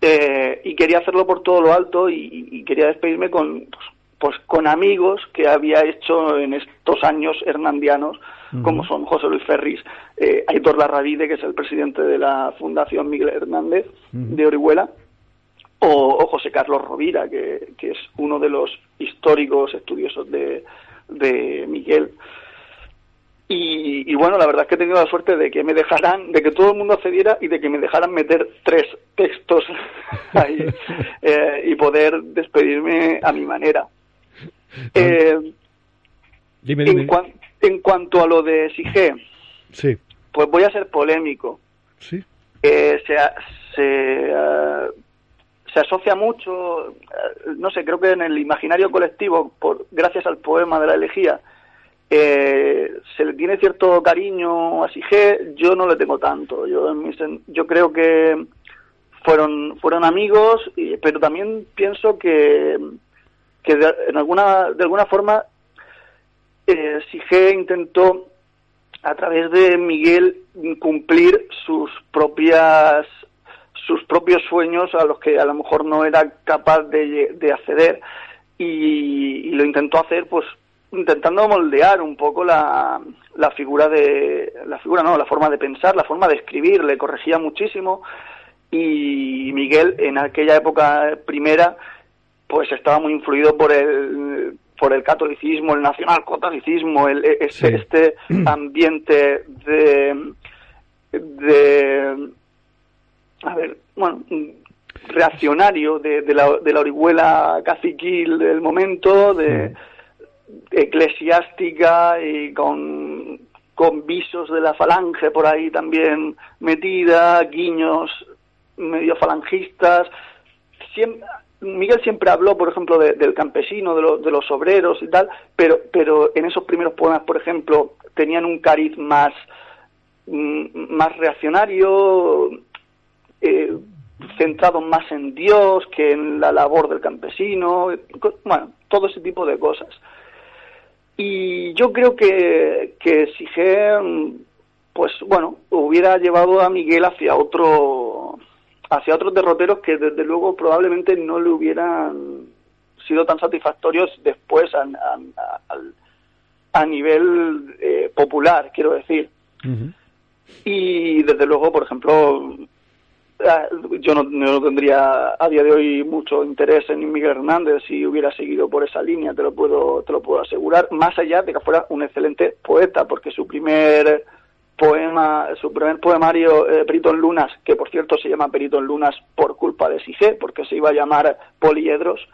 eh, y quería hacerlo por todo lo alto y, quería despedirme con pues, pues, con amigos que había hecho en estos años hernandianos como son José Luis Ferris, eh, Aitor Larravide, que es el presidente de la Fundación Miguel Hernández de Orihuela, o, José Carlos Rovira, que, que, es uno de los históricos estudiosos de, de Miguel. Y, bueno, la verdad es que he tenido la suerte de que me dejaran, de que todo el mundo accediera y de que me dejaran meter tres textos ahí eh, y poder despedirme a mi manera. Eh, En, en, cuanto a lo de Sige, sí. pues voy a ser polémico. Sí. Eh, se, se, se asocia mucho, no sé, creo que en el imaginario colectivo, por gracias al poema de la elegía, eh, se le tiene cierto cariño a Sige, yo no le tengo tanto. Yo, yo creo que fueron, fueron amigos, pero también pienso que, que de, en alguna, de alguna forma eh, Sige intentó a través de Miguel cumplir sus propias sus propios sueños a los que a lo mejor no era capaz de, de acceder y, y, lo intentó hacer pues intentando moldear un poco la, la figura de la figura no la forma de pensar la forma de escribir le corregía muchísimo. Y Miguel en aquella época primera pues estaba muy influido por el por el catolicismo el nacionalcatolicismo el este, este ambiente de de a ver bueno reaccionario de, de la de la orihuela caciquil del momento de eclesiástica y con, con visos de la falange por ahí también metida, guiños medio falangistas. Miguel siempre habló, por ejemplo, del campesino, de, de, los obreros y tal, pero, pero en esos primeros poemas, por ejemplo, tenían un cariz más, mm, más reaccionario, eh, centrado más en Dios que en la labor del campesino, bueno, todo ese tipo de cosas. Y yo creo que, que Sige, pues bueno, hubiera llevado a Miguel hacia otro hacia otros derroteros que desde luego probablemente no le hubieran sido tan satisfactorios después a, a, nivel eh, popular, quiero decir. Y desde luego, por ejemplo, yo no, tendría a día de hoy mucho interés en Miguel Hernández. Si hubiera seguido por esa línea, te lo puedo, te lo puedo asegurar, más allá de que fuera un excelente poeta, porque su primer poema, su primer poemario, eh, Perito en Lunas, que por cierto se llama Perito en Lunas por culpa de Sige, porque se iba a llamar Poliedros,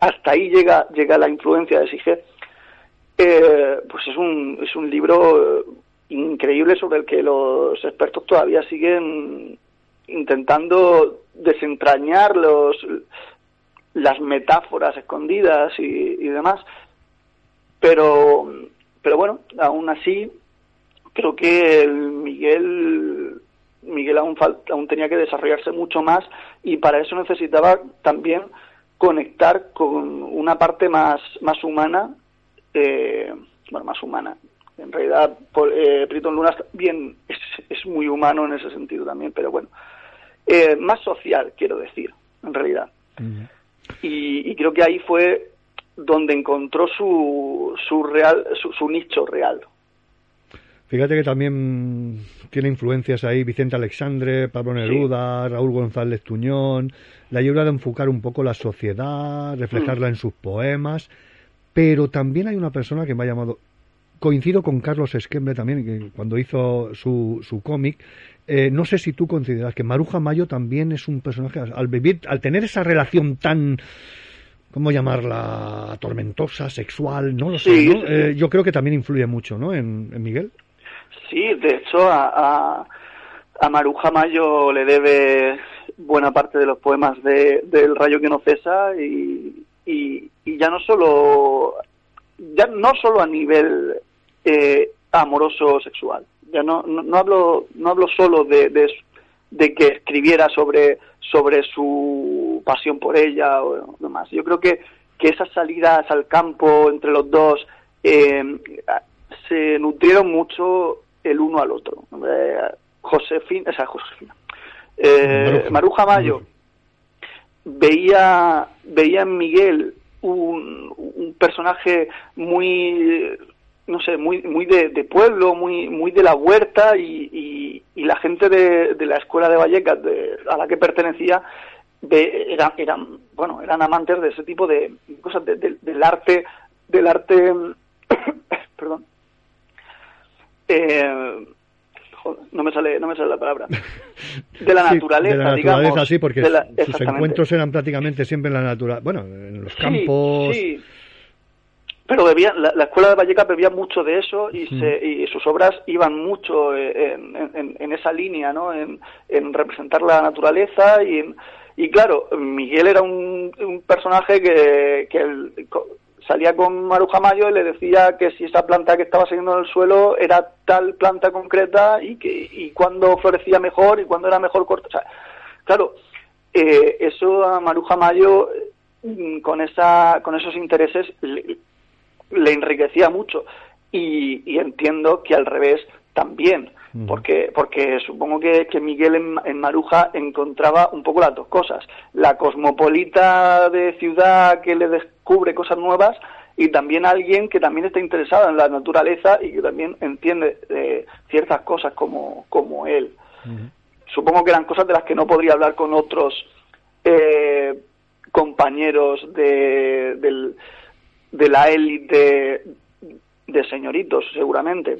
hasta ahí llega, llega la influencia de Sige, eh, pues es un, es un libro eh, increíble sobre el que los expertos todavía siguen intentando desentrañar los, las metáforas escondidas y, demás. Pero, pero bueno, aún así creo que el Miguel Miguel aún, aún tenía que desarrollarse mucho más y para eso necesitaba también conectar con una parte más, más humana, eh, bueno, más humana. En realidad, eh, Priton Lunas bien es, es, muy humano en ese sentido también, pero bueno, eh, más social, quiero decir, en realidad. y, y, creo que ahí fue donde encontró su, su, real, su, su nicho real, Fíjate que también tiene influencias ahí Vicente Alexandre, Pablo Neruda, Raúl González Tuñón. Le ayuda a enfocar un poco la sociedad, reflejarla mm. en sus poemas. Pero también hay una persona que me ha llamado. Coincido con Carlos Esquembre también, que cuando hizo su, su cómic. Eh, no sé si tú consideras que Maruja Mayo también es un personaje, al vivir, al tener esa relación tan ¿cómo llamarla? tormentosa, sexual, no lo sé, eh, yo creo que también influye mucho, ¿no? en Miguel. Sí, de hecho a, a, Maruja Mayo le debe buena parte de los poemas de, del Rayo que no cesa y, y, ya no solo ya no solo a nivel eh, amoroso sexual ya no, no, hablo no hablo solo de, de, que escribiera sobre sobre su pasión por ella o demás yo creo que que esas salidas al campo entre los dos eh, se nutrieron mucho el uno al otro. Eh, Josefina, esa Josefina. Eh, Maruja Mayo veía, veía en Miguel un, un personaje muy no sé, muy, muy de, pueblo, muy, muy de la huerta y, y, la gente de, de, la escuela de Vallecas a la que pertenecía eran, eran, bueno, eran amantes de ese tipo de cosas, del arte, del arte, perdón, eh, no me sale no me sale la palabra. De la naturaleza de la naturaleza sí porque sus encuentros eran prácticamente siempre en la naturaleza bueno en los campos sí, pero bebía, la, escuela de Vallecas bebía mucho de eso y, se, y sus obras iban mucho en, en, esa línea, ¿no? En, representar la naturaleza y, y claro, Miguel era un, un personaje que, que el, salía con Maruja Mayo y le decía que si esa planta que estaba siguiendo en el suelo era tal planta concreta y que y cuándo florecía mejor y cuándo era mejor corto. O sea, claro, eh, eso a Maruja Mayo mm, con esa con esos intereses le, enriquecía mucho. Y, y, entiendo que al revés también porque porque supongo que, que Miguel en, Maruja encontraba un poco las dos cosas la cosmopolita de ciudad que le descubre cosas nuevas y también alguien que también está interesado en la naturaleza y que también entiende eh, ciertas cosas como como él. Supongo que eran cosas de las que no podría hablar con otros eh, compañeros de, del, de la élite de señoritos seguramente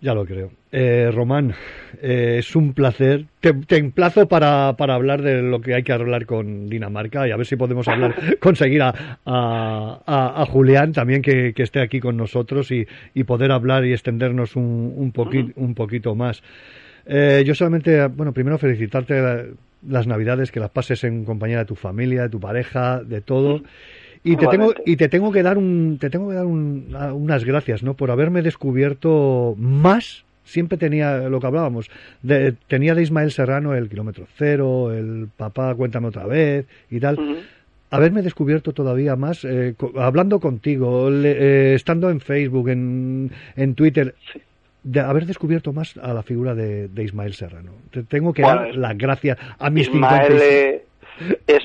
ya lo creo. Eh, Román, eh, es un placer. Te, emplazo para, para, hablar de lo que hay que hablar con Dinamarca y a ver si podemos hablar, conseguir a, a, a, Julián también que, que, esté aquí con nosotros y, y poder hablar y extendernos un, un, un poquito más. Eh, yo solamente, bueno, primero felicitarte las Navidades, que las pases en compañía de tu familia, de tu pareja, de todo. Y te tengo y te tengo que dar un te tengo que dar unas gracias, ¿no? Por haberme descubierto más siempre tenía lo que hablábamos, de, tenía de Ismael Serrano el kilómetro cero, el papá cuéntame otra vez y tal. Haberme descubierto todavía más, eh, hablando contigo, eh, estando en Facebook, en, en Twitter, de haber descubierto más a la figura de, Ismael Serrano. Te tengo que dar las gracias a mis Ismael es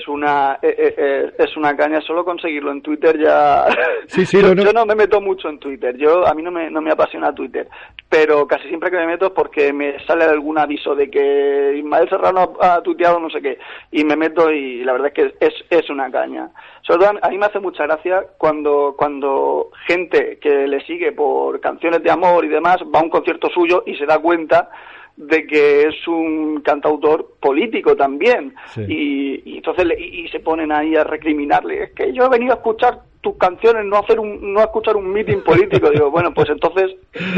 una eh, eh, eh, es una caña. Solo conseguirlo en Twitter ya Sí, sí, yo, no, no. yo no me meto mucho en Twitter. Yo a mí no me, no me apasiona Twitter. Pero casi siempre que me meto es porque me sale algún aviso de que Ismael Serrano ha, ha tuiteado no sé qué. Y me meto y la verdad es que es, es una caña. Sobre todo a mí me hace mucha gracia cuando cuando gente que le sigue por canciones de amor y demás va a un concierto suyo y se da cuenta de que es un cantautor político también Sí. y, y entonces le- y, se ponen ahí a recriminarle es que yo he venido a escuchar tus canciones no a hacer un no a escuchar un meeting político digo bueno pues entonces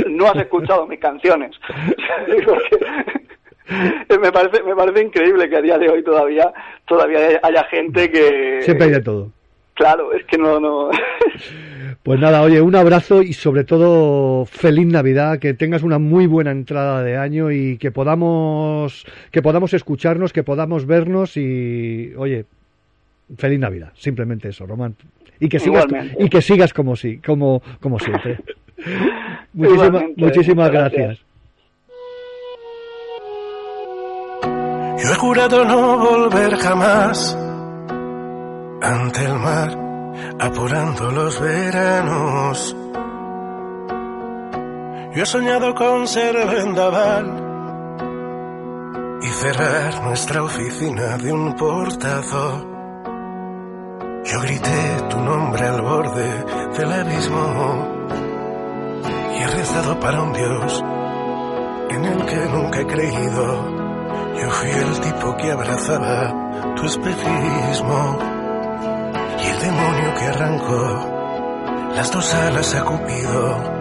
no has escuchado mis canciones Digo que- me parece me parece increíble que a día de hoy todavía todavía haya gente que Siempre hay de todo. Claro es que no no Pues nada, oye, un abrazo y sobre todo feliz Navidad, que tengas una muy buena entrada de año y que podamos que podamos escucharnos, que podamos vernos y oye, feliz Navidad, simplemente eso, Román. Y que sigas Igualmente. y que sigas como sí, como como siempre. Muchísima- muchísimas muchas gracias. gracias. Yo he jurado no volver jamás ante el mar, apurando los veranos. Yo he soñado con ser vendaval y cerrar nuestra oficina de un portazo. Yo grité tu nombre al borde del abismo y he rezado para un Dios en el que nunca he creído. Yo fui el tipo que abrazaba tu espejismo y el demonio que arrancó las dos alas a Cupido.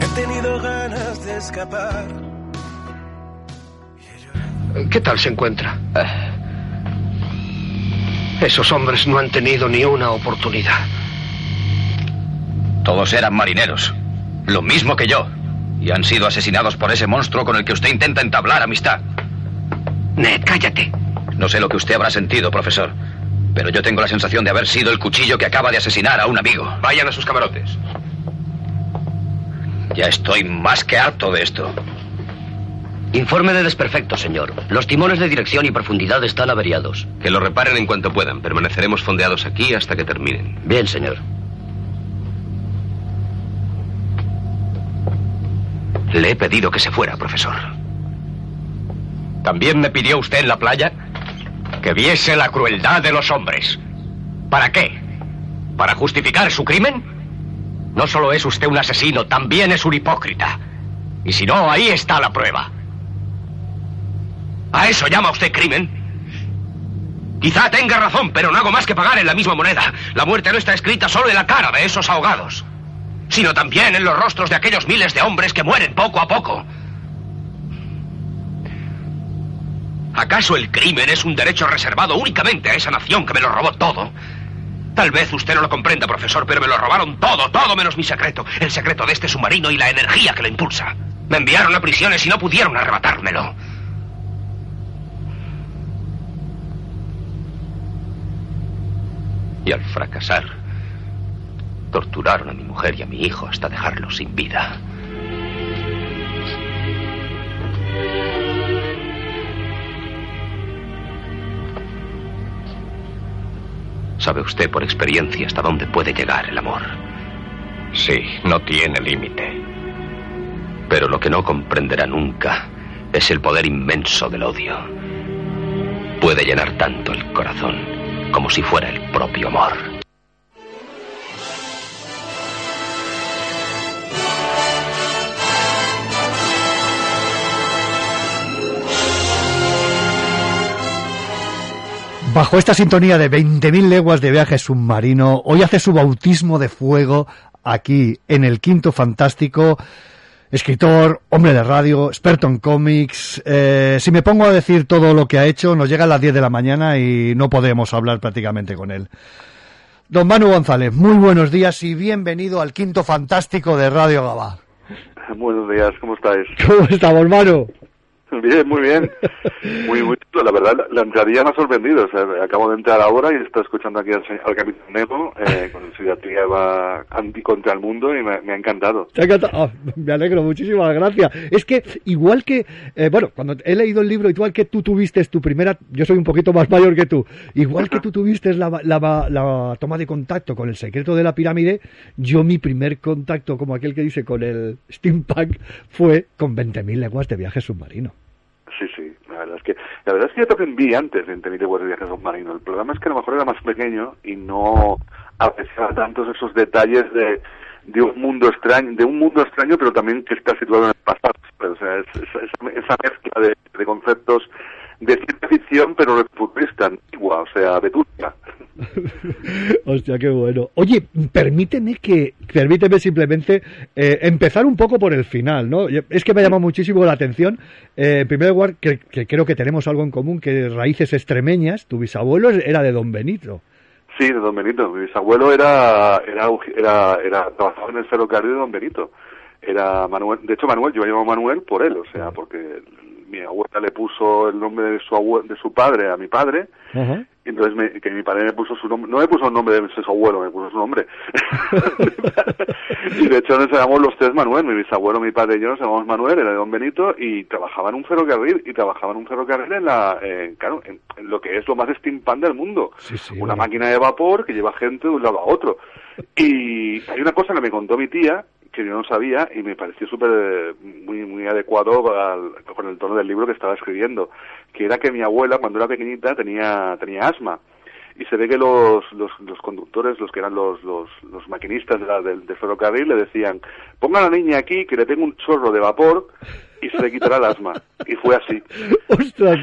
He tenido ganas de escapar. ¿Qué tal se encuentra? Esos hombres no han tenido ni una oportunidad. Todos eran marineros, lo mismo que yo, y han sido asesinados por ese monstruo con el que usted intenta entablar amistad. Ned, cállate. No sé lo que usted habrá sentido, profesor, pero yo tengo la sensación de haber sido el cuchillo que acaba de asesinar a un amigo. Vayan a sus camarotes. Ya estoy más que harto de esto. Informe de desperfecto, señor. Los timones de dirección y profundidad están averiados. Que lo reparen en cuanto puedan. Permaneceremos fondeados aquí hasta que terminen. Bien, señor. Le he pedido que se fuera, profesor. ¿También me pidió usted en la playa que viese la crueldad de los hombres? ¿Para qué? ¿Para justificar su crimen? No solo es usted un asesino, también es un hipócrita. Y si no, ahí está la prueba. ¿A eso llama usted crimen? Quizá tenga razón, pero no hago más que pagar en la misma moneda. La muerte no está escrita solo en la cara de esos ahogados, sino también en los rostros de aquellos miles de hombres que mueren poco a poco. ¿Acaso el crimen es un derecho reservado únicamente a esa nación que me lo robó todo? Tal vez usted no lo comprenda, profesor, pero me lo robaron todo, todo menos mi secreto. El secreto de este submarino y la energía que lo impulsa. Me enviaron a prisiones y no pudieron arrebatármelo. Y al fracasar, torturaron a mi mujer y a mi hijo hasta dejarlos sin vida. ¿Sabe usted por experiencia hasta dónde puede llegar el amor? Sí, no tiene límite. Pero lo que no comprenderá nunca es el poder inmenso del odio. Puede llenar tanto el corazón como si fuera el propio amor. Bajo esta sintonía de 20.000 leguas de viaje submarino, hoy hace su bautismo de fuego aquí en el Quinto Fantástico. Escritor, hombre de radio, experto en cómics. Eh, si me pongo a decir todo lo que ha hecho, nos llega a las 10 de la mañana y no podemos hablar prácticamente con él. Don Manu González, muy buenos días y bienvenido al Quinto Fantástico de Radio Gabá. Buenos días, ¿cómo estáis? ¿Cómo estamos, Manu? Bien, muy bien. Muy, muy La verdad, la entradilla me ha sorprendido. O sea, acabo de entrar ahora y estoy escuchando aquí al, al Capitán Negro eh, con su iniciativa anti contra el mundo y me, ha encantado. ¿Te ha encantado? Ah, me alegro, muchísimas gracias. Es que, igual que, eh, bueno, cuando he leído el libro, igual que tú tuviste tu primera, yo soy un poquito más mayor que tú, igual que tú tuviste la, la, la toma de contacto con el secreto de la pirámide, yo mi primer contacto, como aquel que dice, con el steampunk, fue con 20.000 leguas de viaje submarino. Sí, sí, la verdad es que la verdad es que yo también vi antes en Tenite de Viajes Submarino. El problema es que a lo mejor era más pequeño y no apreciaba tantos esos detalles de, de un mundo extraño, de un mundo extraño, pero también que está situado en el pasado. O sea, es, esa mezcla de, de conceptos de ciencia ficción, pero futurista, antigua, o sea, vetusta. Hostia, qué bueno. Oye, permíteme que, permíteme simplemente eh, empezar un poco por el final, ¿no? Es que me llama muchísimo la atención. Eh, en primer lugar, que, creo que tenemos algo en común, que raíces extremeñas. Tu bisabuelo era de Don Benito. Sí, de Don Benito. Mi bisabuelo era, era, era, era trabajaba en el ferrocarril de Don Benito. Era Manuel, de hecho Manuel, yo llamo Manuel por él, o sea, porque mi abuela le puso el nombre de su, de su padre a mi padre, y entonces me, que mi padre me puso su nombre, no me puso el nombre de su abuelo, me puso su nombre. y de hecho nos llamamos los tres Manuel, mi bisabuelo, mi padre y yo nos llamamos Manuel, era de Don Benito, y trabajaba en un ferrocarril, y trabajaba en un ferrocarril en la, eh, claro, en, lo que es lo más steampunk del mundo. Una máquina de vapor que lleva gente de un lado a otro. Y hay una cosa que me contó mi tía, que yo no sabía y me pareció súper muy muy adecuado con el tono del libro que estaba escribiendo, que era que mi abuela cuando era pequeñita tenía tenía asma. Y se ve que los, los, los conductores, los que eran los, los, los maquinistas del, del ferrocarril le decían, ponga a la niña aquí que le tengo un chorro de vapor y se le quitará el asma. Y fue así. ¡Ostras!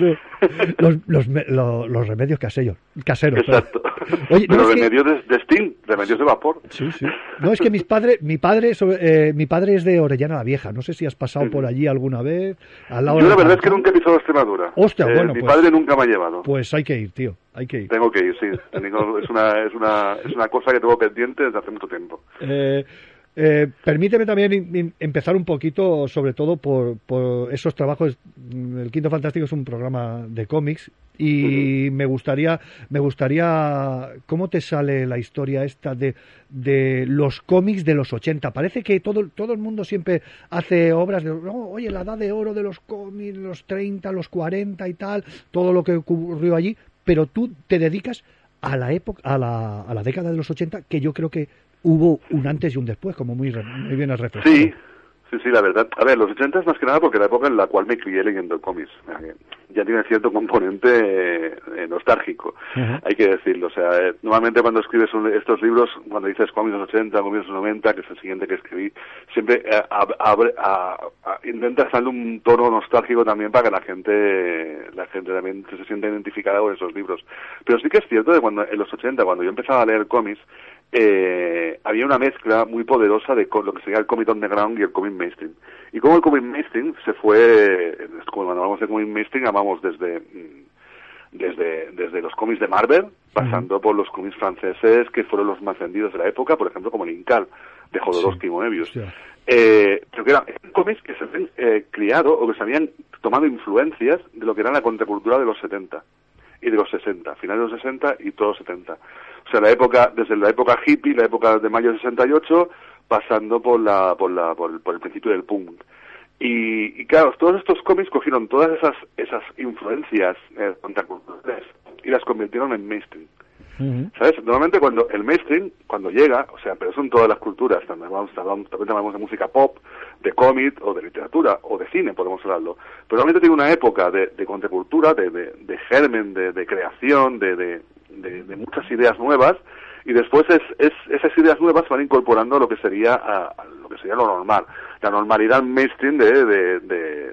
Los, los, los, remedios caseros. caseros Exacto. Oye, Pero remedios de, steam, remedios de vapor. Sí, sí. No, es que mis padres, mi padre, eh, mi padre es de Orellana la Vieja. No sé si has pasado por allí alguna vez. Al lado Yo la verdad es que nunca he pisado Extremadura. Hostia, eh, bueno. Mi pues padre nunca me ha llevado. Pues hay que ir, tío. Hay que ir. Tengo que ir, sí. es, una, es, una, es una cosa que tengo pendiente desde hace mucho tiempo. Eh, eh, permíteme también empezar un poquito, sobre todo por, esos trabajos. El Quinto Fantástico es un programa de cómics y me gustaría, me gustaría, ¿cómo te sale la historia esta de, de los cómics de los 80? Parece que todo, todo el mundo siempre hace obras de, oye, la edad de oro de los cómics, los 30, los 40 y tal, todo lo que ocurrió allí, pero tú te dedicas a la época, a la, a la década de los 80, que yo creo que hubo un antes y un después, como muy, muy bien has reflejado. Sí, sí, sí, la verdad. A ver, los 80 es más que nada porque la época en la cual me crié leyendo cómics. Ya tiene cierto componente eh, nostálgico, hay que decirlo. O sea, eh, normalmente cuando escribes estos libros, cuando dices cómics 80, cómics 90, que es el siguiente que escribí, siempre eh, intentas darle un tono nostálgico también para que la gente, la gente también se sienta identificada con esos libros. Pero sí que es cierto que cuando, en los 80, cuando yo empezaba a leer cómics, eh, había una mezcla muy poderosa de lo que sería el cómic underground y el cómic mainstream. Y como el cómic mainstream se fue, cuando hablamos de cómic mainstream, hablamos desde, mm, desde, desde los cómics de Marvel, pasando por los cómics franceses que fueron los más vendidos de la época, por ejemplo, como el Incal, de Jodorowsky y Moebius. Eh, pero que eran cómics que se habían eh, criado o que se habían tomado influencias de lo que era la contracultura de los 70 y de los 60, finales de los 60 y todos los 70. O sea, la época, desde la época hippie, la época de mayo del 68, pasando por, la, por, la, por, el, principio del punk. Y, y, claro, todos estos cómics cogieron todas esas, esas influencias eh, contraculturales y las convirtieron en mainstream. ¿Sabes? Normalmente cuando el mainstream, cuando llega, o sea, pero son todas las culturas, también hablamos, también hablamos de música pop, de cómic o de literatura o de cine, podemos hablarlo. Pero normalmente tiene una época de, de contracultura, de, de, de germen, de, de creación, de, de, de, muchas ideas nuevas y después es, es, esas ideas nuevas van incorporando lo que sería a, lo que sería lo normal, la normalidad mainstream de, de,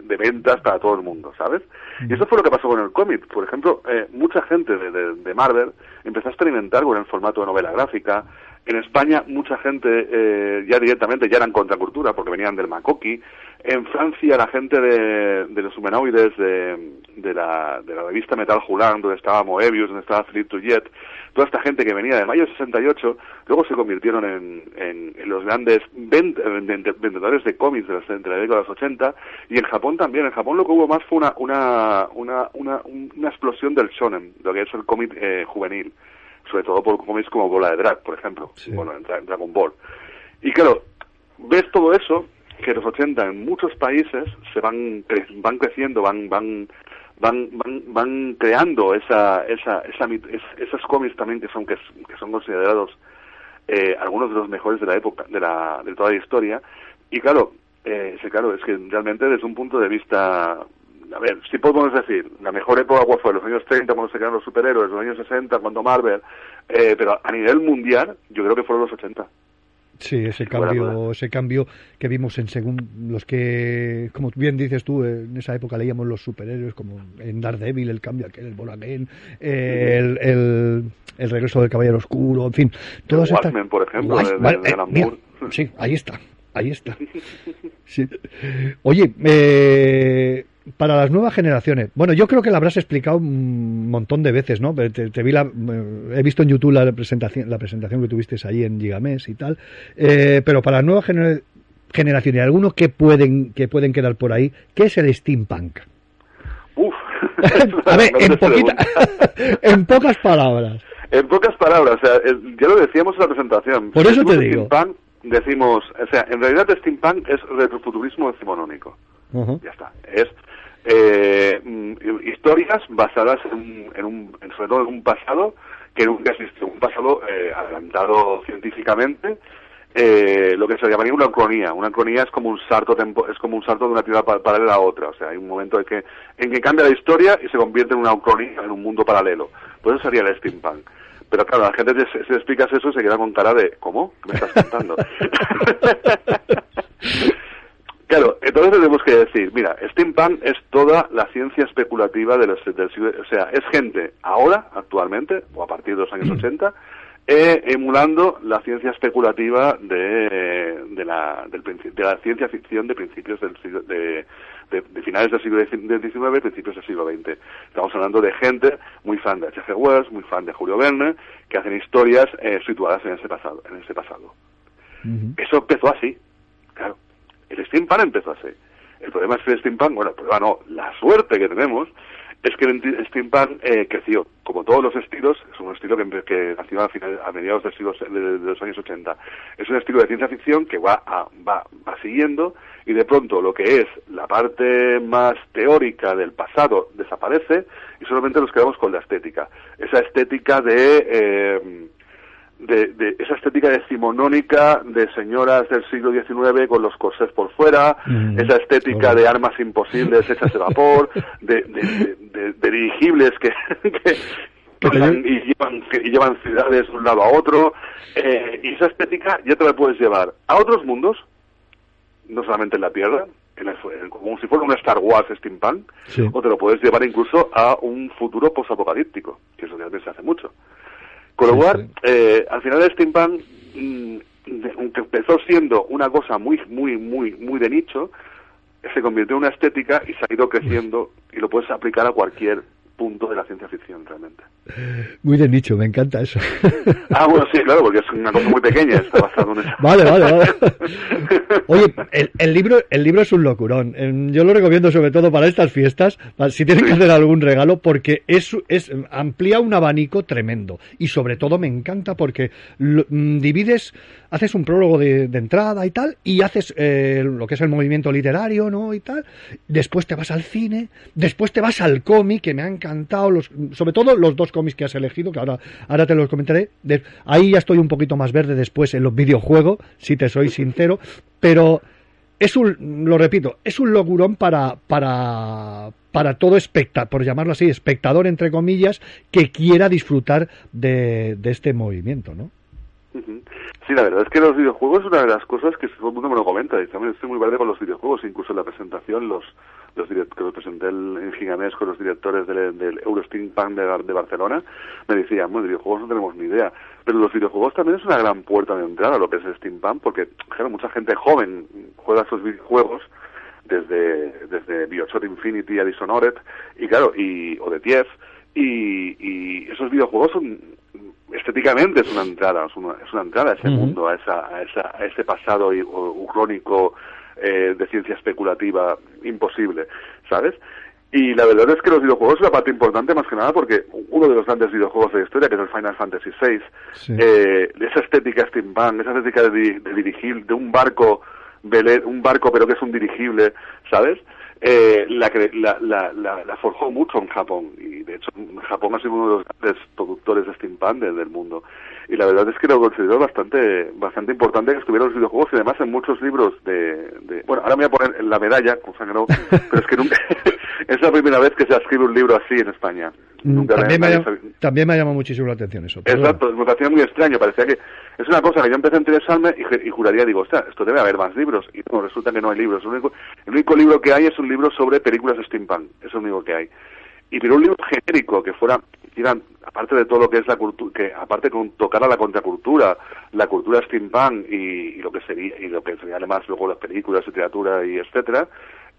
de, ventas para todo el mundo, ¿sabes? Y eso fue lo que pasó con el cómic. Por ejemplo, eh, mucha gente de, de, Marvel empezó a experimentar con el formato de novela gráfica, En España mucha gente eh, ya directamente ya eran contracultura porque venían del Makoki. En Francia la gente de, de los humanoides de, de, la, de la revista Metal Julan, donde estaba Moebius, donde estaba Philippe Touillet, toda esta gente que venía de mayo 68, luego se convirtieron en, en, los grandes vend, vendedores de cómics de, la década de los 80 y en Japón también. En Japón lo que hubo más fue una, una, una, una, una explosión del shonen, lo que es el cómic eh, juvenil sobre todo por cómics como Bola de Drag, por ejemplo, bueno, en, Dragon Ball. Y claro, ves todo eso, que los 80 en muchos países se van, van creciendo, van, van, van, van, van creando esa, esa, esa, esos cómics también que son, que, son considerados eh, algunos de los mejores de la época, de, la, de toda la historia. Y claro, eh, claro, es que realmente desde un punto de vista a ver, si podemos decir, la mejor época fue los años 30 cuando se crearon los superhéroes, los años 60 cuando Marvel, eh, pero a nivel mundial yo creo que fueron los 80. Sí, ese cambio, ese cambio que vimos en según los que, como bien dices tú, en esa época leíamos los superhéroes como en Daredevil, el cambio aquel, el Bolagen, el, el, el, regreso del Caballero Oscuro, en fin, todos estas... por ejemplo, eh, Sí, ahí está, ahí está. Sí. Oye, eh, para las nuevas generaciones. Bueno, yo creo que la habrás explicado un montón de veces, ¿no? Te, vi la, he visto en YouTube la presentación, la presentación que tuviste ahí en Gigamés y tal. Eh, pero para las nuevas generaciones, algunos que pueden que pueden quedar por ahí, ¿qué es el steampunk? Uf. A ver, en, en pocas palabras. En pocas palabras, o sea, ya lo decíamos en la presentación. Por eso te digo. Steampunk, decimos, o sea, en realidad steampunk es retrofuturismo decimonónico. Ya está. Es eh, mm, historias basadas en, en, un, en, sobre todo en un pasado que nunca existe, un pasado eh, adelantado científicamente, eh, lo que se llamaría una cronía. Una cronía es como un salto tempo, es como un salto de una ciudad paralela a otra, o sea, hay un momento en que en que cambia la historia y se convierte en una cronía, en un mundo paralelo. Pues eso sería el steampunk. Pero claro, la gente se, se explicas eso y se queda con cara de ¿cómo? ¿Qué me estás contando? Claro, entonces tenemos que decir, mira, steampunk es toda la ciencia especulativa de los, del siglo, o sea, es gente ahora, actualmente, o a partir de los años 80, eh, emulando la ciencia especulativa de, de, la, del, de la ciencia ficción de principios del siglo, de, de, finales del siglo XIX, principios del siglo XX. Estamos hablando de gente muy fan de H.G. Wells, muy fan de Julio Verne, que hacen historias eh, situadas en ese pasado. En ese pasado. Eso empezó así, claro. El steampunk empezó así. El problema es que el steampunk, bueno, el no, la suerte que tenemos es que el steampunk eh, creció, como todos los estilos, es un estilo que, nació a, a mediados siglo, de, los años 80. Es un estilo de ciencia ficción que va, va, va siguiendo y de pronto lo que es la parte más teórica del pasado desaparece y solamente nos quedamos con la estética. Esa estética de... Eh, de, esa estética decimonónica de señoras del siglo XIX con los corsés por fuera, mm, esa estética de armas imposibles hechas de vapor, de, dirigibles que, y, llevan, ciudades de un lado a otro, eh, y esa estética ya te la puedes llevar a otros mundos, no solamente en la Tierra, como si fuera una Star Wars steampunk, o te lo puedes llevar incluso a un futuro posapocalíptico, que eso también se hace mucho. Con lo cual, eh, al final el steampunk, mm, aunque empezó siendo una cosa muy, muy, muy, muy de nicho, se convirtió en una estética y se ha ido creciendo y lo puedes aplicar a cualquier punto de la ciencia ficción realmente. Muy de nicho, me encanta eso. Ah, bueno, sí, claro, porque es una cosa muy pequeña, está basado en eso. Vale, vale, vale. Oye, el, libro, el libro es un locurón. Yo lo recomiendo sobre todo para estas fiestas, si tienen que hacer algún regalo, porque es, es amplía un abanico tremendo. Y sobre todo me encanta porque mm, divides, haces un prólogo de, entrada y tal, y haces eh, lo que es el movimiento literario, ¿no? Y tal. Después te vas al cine, después te vas al cómic, que me han encantado, sobre todo los dos cómics que has elegido, que ahora, ahora te los comentaré. ahí ya estoy un poquito más verde después en los videojuegos, si te soy sincero, pero es un, lo repito, es un locurón para, para, para todo espectador, por llamarlo así, espectador entre comillas, que quiera disfrutar de, de este movimiento, ¿no? Sí, la verdad es que los videojuegos es una de las cosas que todo el mundo me lo comenta. Y también estoy muy verde con los videojuegos. Incluso en la presentación, los, los direct- que lo presenté en Giganés con los directores del, del Eurosteampunk de, de Barcelona, me decían, bueno, videojuegos no tenemos ni idea. Pero los videojuegos también es una gran puerta de entrada a lo que es el steampunk, porque, claro, mucha gente joven juega estos videojuegos desde, desde Bioshock Infinity a Dishonored, y claro, y, o de TIEF, y, y esos videojuegos son estéticamente es una entrada, es una, es una entrada a ese mundo, a, esa, a, esa, a ese pasado i- o- ucrónico eh, de ciencia especulativa imposible, ¿sabes? Y la verdad es que los videojuegos es una parte importante más que nada porque uno de los grandes videojuegos de la historia, que es el Final Fantasy VI, Sí. eh, esa estética steampunk, esa estética de, de dirigir, de un barco, un barco pero que es un dirigible, ¿sabes? Eh, la, la, la, la, forjó mucho en Japón y de hecho Japón ha sido uno de los grandes productores de steampunk de- del mundo. Y la verdad es que lo considero bastante bastante importante que estuvieran los videojuegos y además en muchos libros de, de- bueno ahora me voy a poner la medalla con sangre pero es que nunca es la primera vez que se escribe un libro así en España. Mm, Nunca También me, ha, sabe- también me ha llamado muchísimo la atención eso. Exacto, me parecía muy extraño, parecía que es una cosa que yo empecé a interesarme y, y juraría, digo, ostras, esto debe haber más libros, y no, resulta que no hay libros, el único, el único libro que hay es un libro sobre películas de steampunk, es el único que hay. Y pero un libro genérico que fuera, aparte de todo lo que es la cultura, que aparte con tocara la contracultura, la cultura steampunk y, y lo que sería, y lo que sería además luego las películas, literatura y etcétera,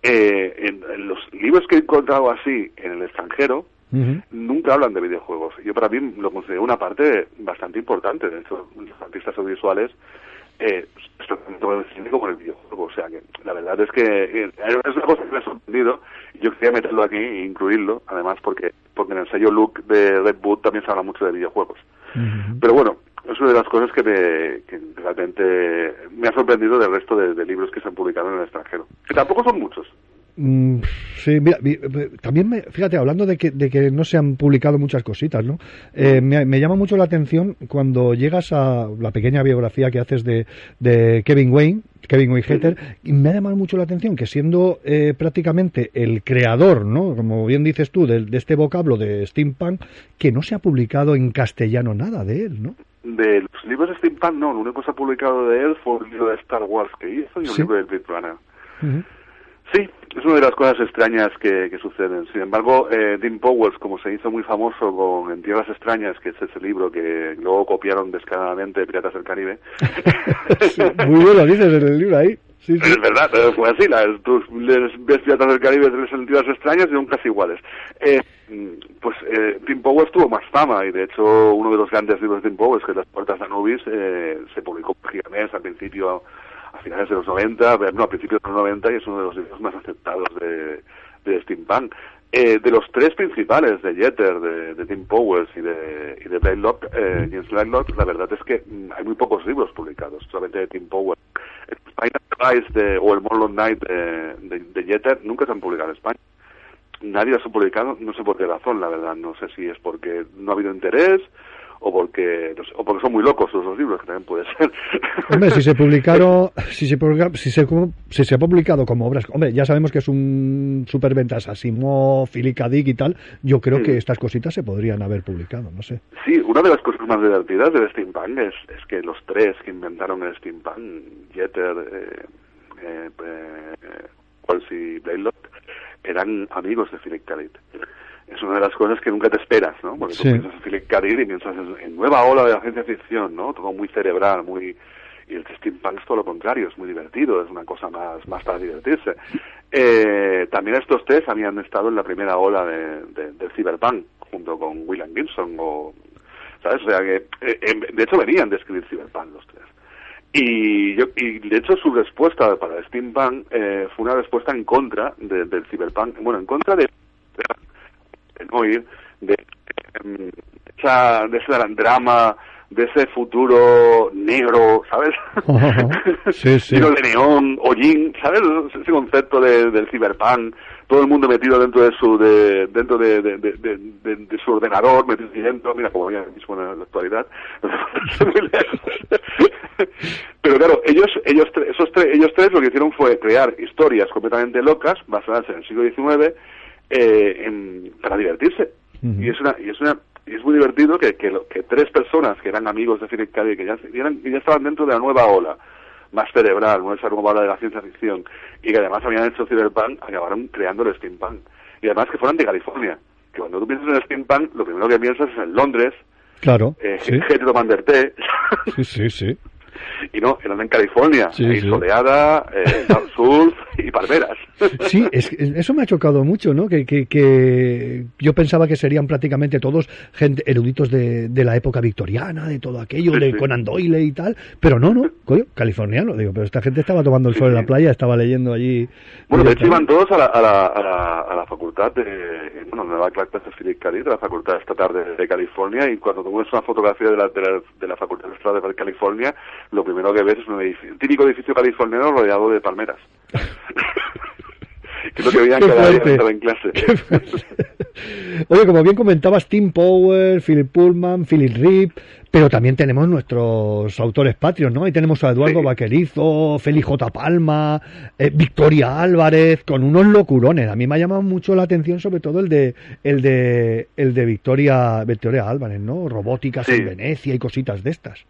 eh, en, en los libros que he encontrado así en el extranjero, nunca hablan de videojuegos. Yo para mí lo considero una parte bastante importante. De hecho, los artistas audiovisuales eh, tanto con el videojuego. O sea que la verdad es que eh, es una cosa que me ha sorprendido. Yo quería meterlo aquí e incluirlo, además porque, porque en el sello Look de Red Boot también se habla mucho de videojuegos. Pero bueno, es una de las cosas que, me, que realmente me ha sorprendido del resto de, de libros que se han publicado en el extranjero. Que tampoco son muchos. Mm, sí, mira, también me, fíjate, hablando de que, de que no se han publicado muchas cositas, ¿no? Eh, me, me llama mucho la atención cuando llegas a la pequeña biografía que haces de, de Kevin Wayne, Kevin Wayne Hatter, y me ha llamado mucho la atención que siendo eh, prácticamente el creador, ¿no? Como bien dices tú, de, de este vocablo de steampunk, que no se ha publicado en castellano nada de él, ¿no? De los libros de steampunk, no, lo único que se ha publicado de él fue un libro de Star Wars que hizo y un Sí. libro del Blade Runner. Sí, es una de las cosas extrañas que, que suceden. Sin embargo, eh, Dean Powers, como se hizo muy famoso con En Tierras Extrañas, que es ese libro que luego copiaron descaradamente de Piratas del Caribe, Muy bueno, dices en el libro ahí. Sí, es verdad, eh, fue así. La, tú ves del Caribe, lees En Tierras Extrañas y son casi iguales. Eh, pues eh, Dean Powers tuvo más fama y de hecho uno de los grandes libros de Dean Powers, que Las Puertas de Anubis, eh, se publicó Giganés al principio a finales de los 90, no, a principios de los 90 y es uno de los libros más aceptados de, de steampunk. Eh, de los tres principales, de Jeter, de, de Tim Powers y de, y de Blaylock, eh, James Blaylock, la verdad es que mm, hay muy pocos libros publicados, solamente de Tim Powers. El Final Rise de, o el Morlon Knight de, de, de Jeter nunca se han publicado en España. Nadie los ha publicado, no sé por qué razón, la verdad. No sé si es porque no ha habido interés o porque, no sé, o porque son muy locos los dos libros, que también puede ser. Hombre, si se publicaron, si se, publica- si se, si se ha publicado como obras, hombre, ya sabemos que es un superventas Asimov, K. Dick y tal, yo creo que estas cositas se podrían haber publicado, no sé. Sí, una de las cosas más divertidas del steampunk es, es que los tres que inventaron el steampunk, Jeter, eh, eh, eh, y Blaylock, eran amigos de Philip. Dick. Es una de las cosas que nunca te esperas, ¿no? Porque Sí. tú piensas en Philip K. Dick y piensas en, nueva ola de la ciencia ficción, ¿no? Todo muy cerebral, muy... Y el steampunk es todo lo contrario, es muy divertido, es una cosa más, más para divertirse. Eh, también estos tres habían estado en la primera ola de, cyberpunk, junto con William Gibson o ¿sabes? O sea que, eh, em, de hecho, venían de escribir Cyberpunk los tres. Y, yo, y de hecho, su respuesta para el Steampunk eh, fue una respuesta en contra de- del Cyberpunk, bueno, en contra de, de em, esa, de ese drama, de ese futuro negro, ¿sabes? Sí, sí. De neón, hollín, ¿sabes? Ese concepto de, del Cyberpunk, todo el mundo metido dentro de su de, dentro de, de, de, de- de- de su ordenador, metido dentro, mira como ya mismo en la actualidad. Pero claro, ellos, ellos, esos tre- ellos tres lo que hicieron fue crear historias completamente locas, basadas en el siglo XIX, eh, en- para divertirse. Y es una, y es una, Y es muy divertido que, que, lo- que tres personas que eran amigos de Philip K. Dick, que ya, que eran- que ya estaban dentro de la nueva ola más cerebral, ¿no? esa nueva ola de la ciencia ficción, y que además habían hecho Cyberpunk, acabaron creando el steampunk. Y además que fueran de California. Que cuando tú piensas en el steampunk, lo primero que piensas es en Londres, Claro. eh, sí. Sí, sí, sí. Y no, eran en California, Sí, ahí sí. soleada, eh, surf y palmeras. Sí, es, eso me ha chocado mucho, ¿no? Que, que, que yo pensaba que serían prácticamente todos gente eruditos de, de la época victoriana, de todo aquello, Sí, de. Conan Doyle y tal, pero no, no, coño, californiano, digo, pero esta gente estaba tomando el sol en la playa, estaba leyendo allí. Bueno, de hecho iban todos a la, a la, a la, a la facultad de, bueno, donde daba clases Philip K. Dick, de la facultad estatal de, de California, y cuando ves una fotografía de la, de la, de la facultad estatal de California, lo primero que ves es un, edificio, típico edificio californiano rodeado de palmeras. que es lo que veían cada día estaba en clase. Oye, como bien comentabas, Tim Power, Philip Pullman, Philip Rip, pero también tenemos nuestros autores patrios, ¿no? Ahí tenemos a Eduardo Sí. Vaquerizo, Félix J. Palma, eh, Victoria Álvarez, con unos locurones. A mí me ha llamado mucho la atención, sobre todo el de el de el de Victoria Victoria Álvarez, ¿no? Robóticas Sí. en Venecia y cositas de estas.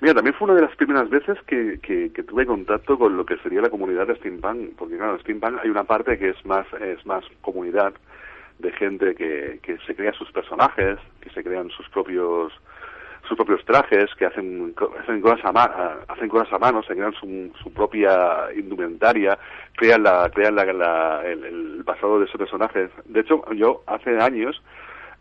Mira, también fue una de las primeras veces que, que, tuve contacto con lo que sería la comunidad de steampunk, porque claro, en steampunk hay una parte que es más es más comunidad de gente que, que se crea sus personajes, que se crean sus propios sus propios trajes, que hacen, hacen cosas a, ma- a- hacen cosas a mano, se crean su, su propia indumentaria, crean la crean la, la- el, el pasado de esos personajes. De hecho, yo hace años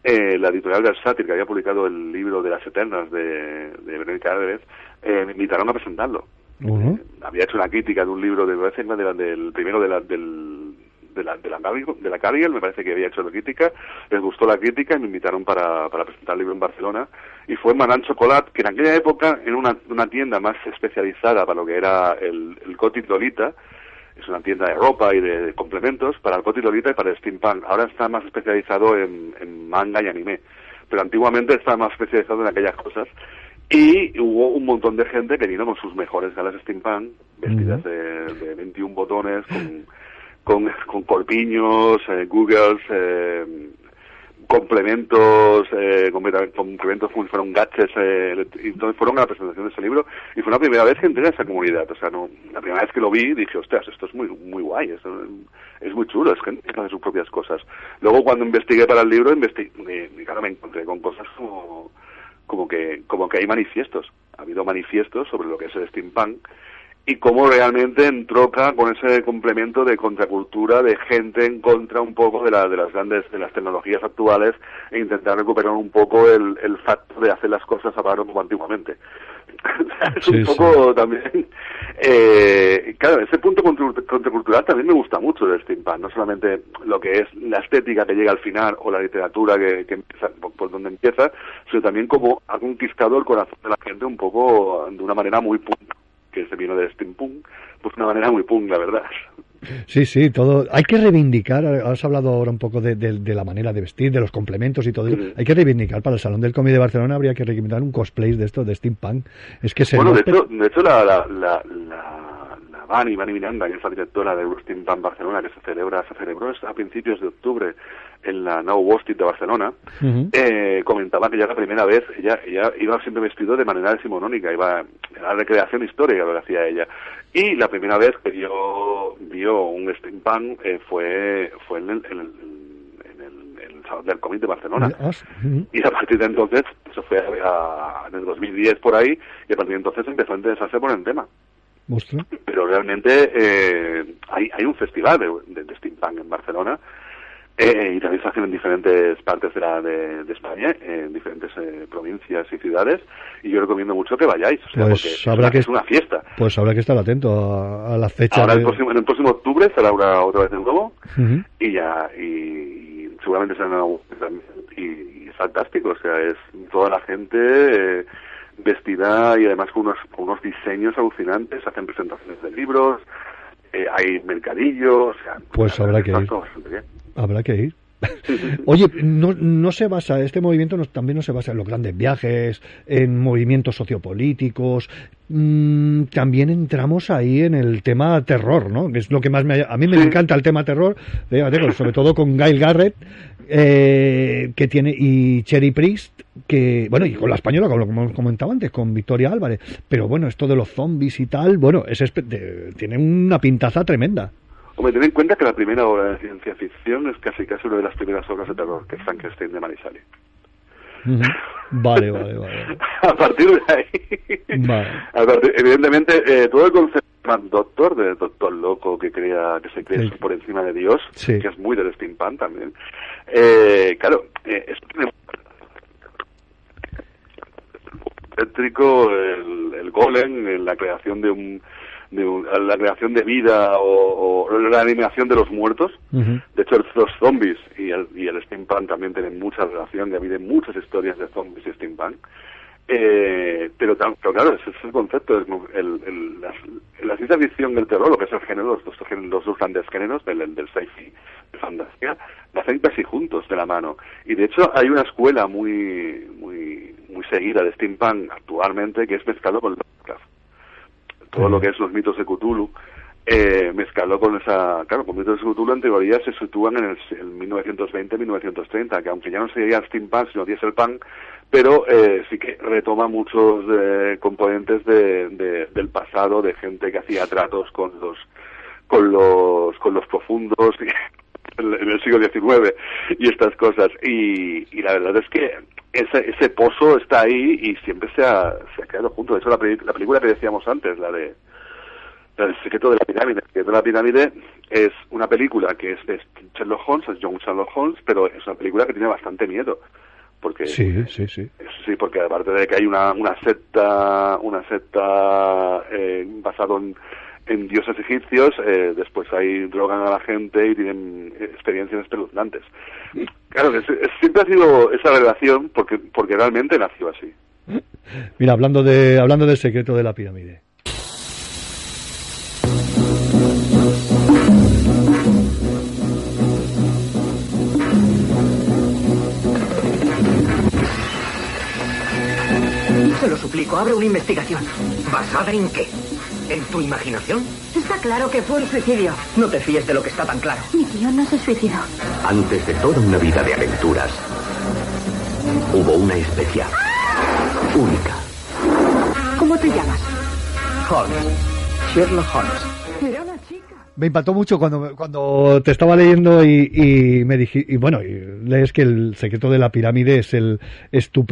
eh, la editorial Versátil, que había publicado el libro de las Eternas de, de Verónica Álvarez, eh, me invitaron a presentarlo. Ujú. Había hecho una crítica de un libro de de la- del primero de la, del, de la, de la, de la Cargill, me parece que había hecho la crítica, les gustó la crítica y me invitaron para, para presentar el libro en Barcelona. Y fue en Manan Chocolat, que en aquella época era una, una tienda más especializada para lo que era el, el Gothic Lolita, es una tienda de ropa y de, de complementos para el Lolita y para el steampunk. Ahora está más especializado en, en manga y anime, pero antiguamente estaba más especializado en aquellas cosas. Y hubo un montón de gente que vino con sus mejores galas steampunk, vestidas de, de 21 botones, con, con, con corpiños, eh, googles, eh, complementos, eh, complementos fueran gadgets, eh, entonces fueron a la presentación de ese libro y fue la primera vez que entré en esa comunidad, o sea, no, la primera vez que lo vi dije, ostras, esto es muy muy guay, esto es muy chulo, es gente que hace sus propias cosas. Luego cuando investigué para el libro, investi- y, y claro, me encontré con cosas como, como que como que hay manifiestos, ha habido manifiestos sobre lo que es el steampunk y cómo realmente entroca con ese complemento de contracultura de gente en contra un poco de, la, de las grandes de las tecnologías actuales e intentar recuperar un poco el, el facto de hacer las cosas a mano como antiguamente. es Sí, un poco también eh, claro ese punto contra- contracultural también me gusta mucho del steampunk no solamente lo que es la estética que llega al final o la literatura que, que empieza por, por donde empieza sino también como ha conquistado el corazón de la gente un poco de una manera muy punk que se vino del steampunk pues de una manera muy punk la verdad Sí, sí, todo. Hay que reivindicar, has hablado ahora un poco de, de- de la manera de vestir, de los complementos y todo eso. Hay que reivindicar para el Salón del Cómic de Barcelona, habría que reivindicar un cosplay de esto, de steampunk. Es que se bueno, de hecho, de hecho la, la, la, la, la Vani, Vani Miranda, que es la directora de Steampunk Barcelona, que se celebra, se celebró a principios de octubre en la Nou Bostit de Barcelona, eh, comentaba que ya la primera vez ella, ella iba siempre vestido de manera decimonónica, iba a la recreación histórica lo que hacía ella. Y la primera vez que vio, vio un steampunk eh, fue, fue en el, en el, del Cómic de Barcelona. Ah. Y a partir de entonces, eso fue a- a- en el 2010 por ahí, y a partir de entonces empezó a interesarse por el tema. Pero realmente eh, hay, hay un festival de, de- de steampunk en Barcelona, eh, y también se hacen en diferentes partes de, la, de, de España, en diferentes eh, provincias y ciudades, y yo recomiendo mucho que vayáis, o sea, Pues porque habrá que- es una fiesta. Pues habrá que estar atento a, a la fecha. Ahora de- el próximo, en el próximo octubre será una, otra vez de nuevo, y ya y, y seguramente será y, y es fantástico o sea es toda la gente eh, vestida y además con unos con unos diseños alucinantes hacen presentaciones de libros eh, hay mercadillos o sea Pues habrá que ir. Habrá que ir. Oye, no, no se basa, este movimiento no- también no se basa en los grandes viajes, en movimientos sociopolíticos, mm, también entramos ahí en el tema terror, ¿no? Que es lo que más me... A mí me encanta el tema terror, sobre todo con Gail Garrett, eh, que tiene, y Cherry Priest, que, bueno, y con la española, como como comentaba antes, con Victoria Álvarez, pero bueno, esto de los zombies y tal, bueno, es tiene una pintaza tremenda. Hombre, ten en cuenta que la primera obra de ciencia ficción es casi casi una de las primeras obras de terror, que es Frankenstein de. Ujú. Vale, vale, vale. A partir de ahí, Vale. a partir- evidentemente, eh, todo el concepto de Doctor, de doctor loco que crea que se cree Sí. por encima de Dios, Sí. que es muy del steampunk también. Eh, claro, eh, eléctrico, el, el golem, en la creación de un, de la creación de vida o, o la animación de los muertos. De hecho, los zombies y el, y el steampunk también tienen mucha relación, y ha habido muchas historias de zombies y steampunk. Eh, pero, claro, ese es el concepto. es el, el- la, la ciencia ficción y el terror, lo que es el género, los dos, los dos grandes géneros, del, del, del sci-fi, de fantasía, nacen casi juntos de la mano. Y de hecho, hay una escuela muy, muy, muy seguida de steampunk actualmente que es mezclado con Lovecraft. Todo lo que es los mitos de Cthulhu, eh, mezclado con esa, claro, con mitos de Cthulhu en teoría se sitúan en el, en 1920-1930, que aunque ya no sería steampunk, sino dieselpunk, pero eh, sí que retoma muchos eh, componentes de, de- del pasado, de gente que hacía tratos con los, con los, con los profundos en en el siglo XIX y estas cosas. Y, y la verdad es que ese, ese pozo está ahí y siempre se ha, se ha quedado junto. De hecho, la, película que decíamos antes, la de del secreto de la pirámide. El secreto de la pirámide es una película que es de Sherlock Holmes, es John Sherlock Holmes, pero es una película que tiene bastante miedo. Porque Sí, sí, sí. Sí, porque aparte de que hay una, una secta, una secta eh, basado en, en dioses egipcios, eh, después ahí drogan a la gente y tienen experiencias espeluznantes. Claro, es- es- siempre ha sido esa relación porque, porque realmente nació así. Mira, hablando de hablando del secreto de la pirámide. Te lo suplico, abre una investigación. ¿Basada en qué? ¿En tu imaginación? Está claro que fue un suicidio. No te fíes de lo que está tan claro. Mi tío no se suicidó. Antes de toda una vida de aventuras, hubo una especial, única. ¿Cómo te llamas? Holmes. Sherlock Holmes. Era una chica. Me impactó mucho cuando, cuando te estaba leyendo y, y me dijiste, y bueno, y lees que el secreto de la pirámide es el es tu,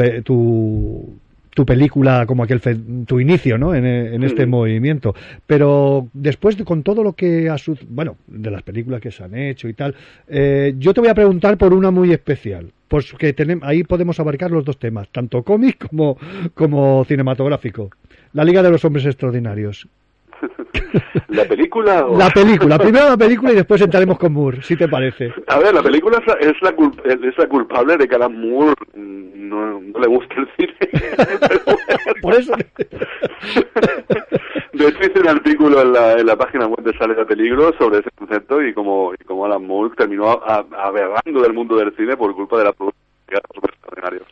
tu película como aquel fe- tu inicio, ¿no? En, en este Mm. movimiento. Pero después de, con todo lo que ha su- bueno, de las películas que se han hecho y tal, eh, yo te voy a preguntar por una muy especial. Pues que tenem- ahí podemos abarcar los dos temas, tanto cómic como, como cinematográfico. La Liga de los Hombres Extraordinarios. ¿La película o...? La película, primero la película y después entraremos con Moore, si te parece. A ver, la película es la, es la, la culpable de que a Alan Moore no, no le gusta el cine. Por eso. De hecho, hice un artículo en la, en la página web de Sales de Peligro sobre ese concepto y cómo, y cómo Alan Moore terminó a- aberrando del mundo del cine por culpa de la producción de Super Extraordinarios.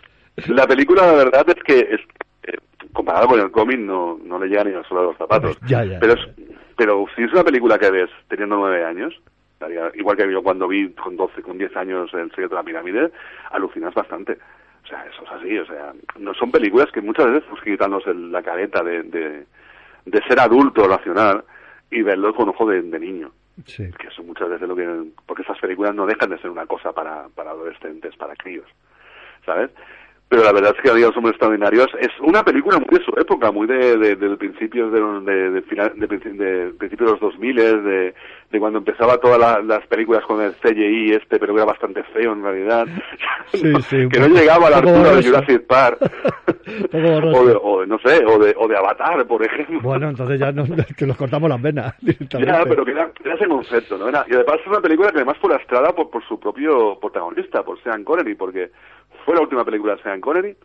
La película, la verdad, es que, es, comparado con el cómic, no, no le llega ni al suelo de los zapatos. Ya, ya. Pero, es, pero si es una película que ves teniendo nueve años, igual que yo cuando vi con 12, con 10 años El secreto de la pirámide, alucinas bastante. O sea, eso es así, o sea, no son películas que muchas veces que quitarnos el- la careta de, de, de ser adulto racional y verlo con ojo de, de niño. Sí. Que eso muchas veces lo que... Porque esas películas no dejan de ser una cosa para, para adolescentes, para críos, ¿sabes? Pero la verdad es que los Hombres Extraordinarios es una película muy de su época, muy de, de, de principios de, de, de final, de, de principios de los 2000, de, de cuando empezaba todas la- las películas con el CGI este, pero era bastante feo en realidad, Sí, sí, un que no llegaba a la altura de. Jurassic Park, o de, o no sé, o de, o de Avatar, por ejemplo. Bueno, entonces ya no, que nos cortamos las venas. Ya, pero que era, era ese concepto, ¿no? Era, y además es una película que además fue lastrada por, por su propio protagonista, por Sean Connery, porque fue la última película de Sean Connery.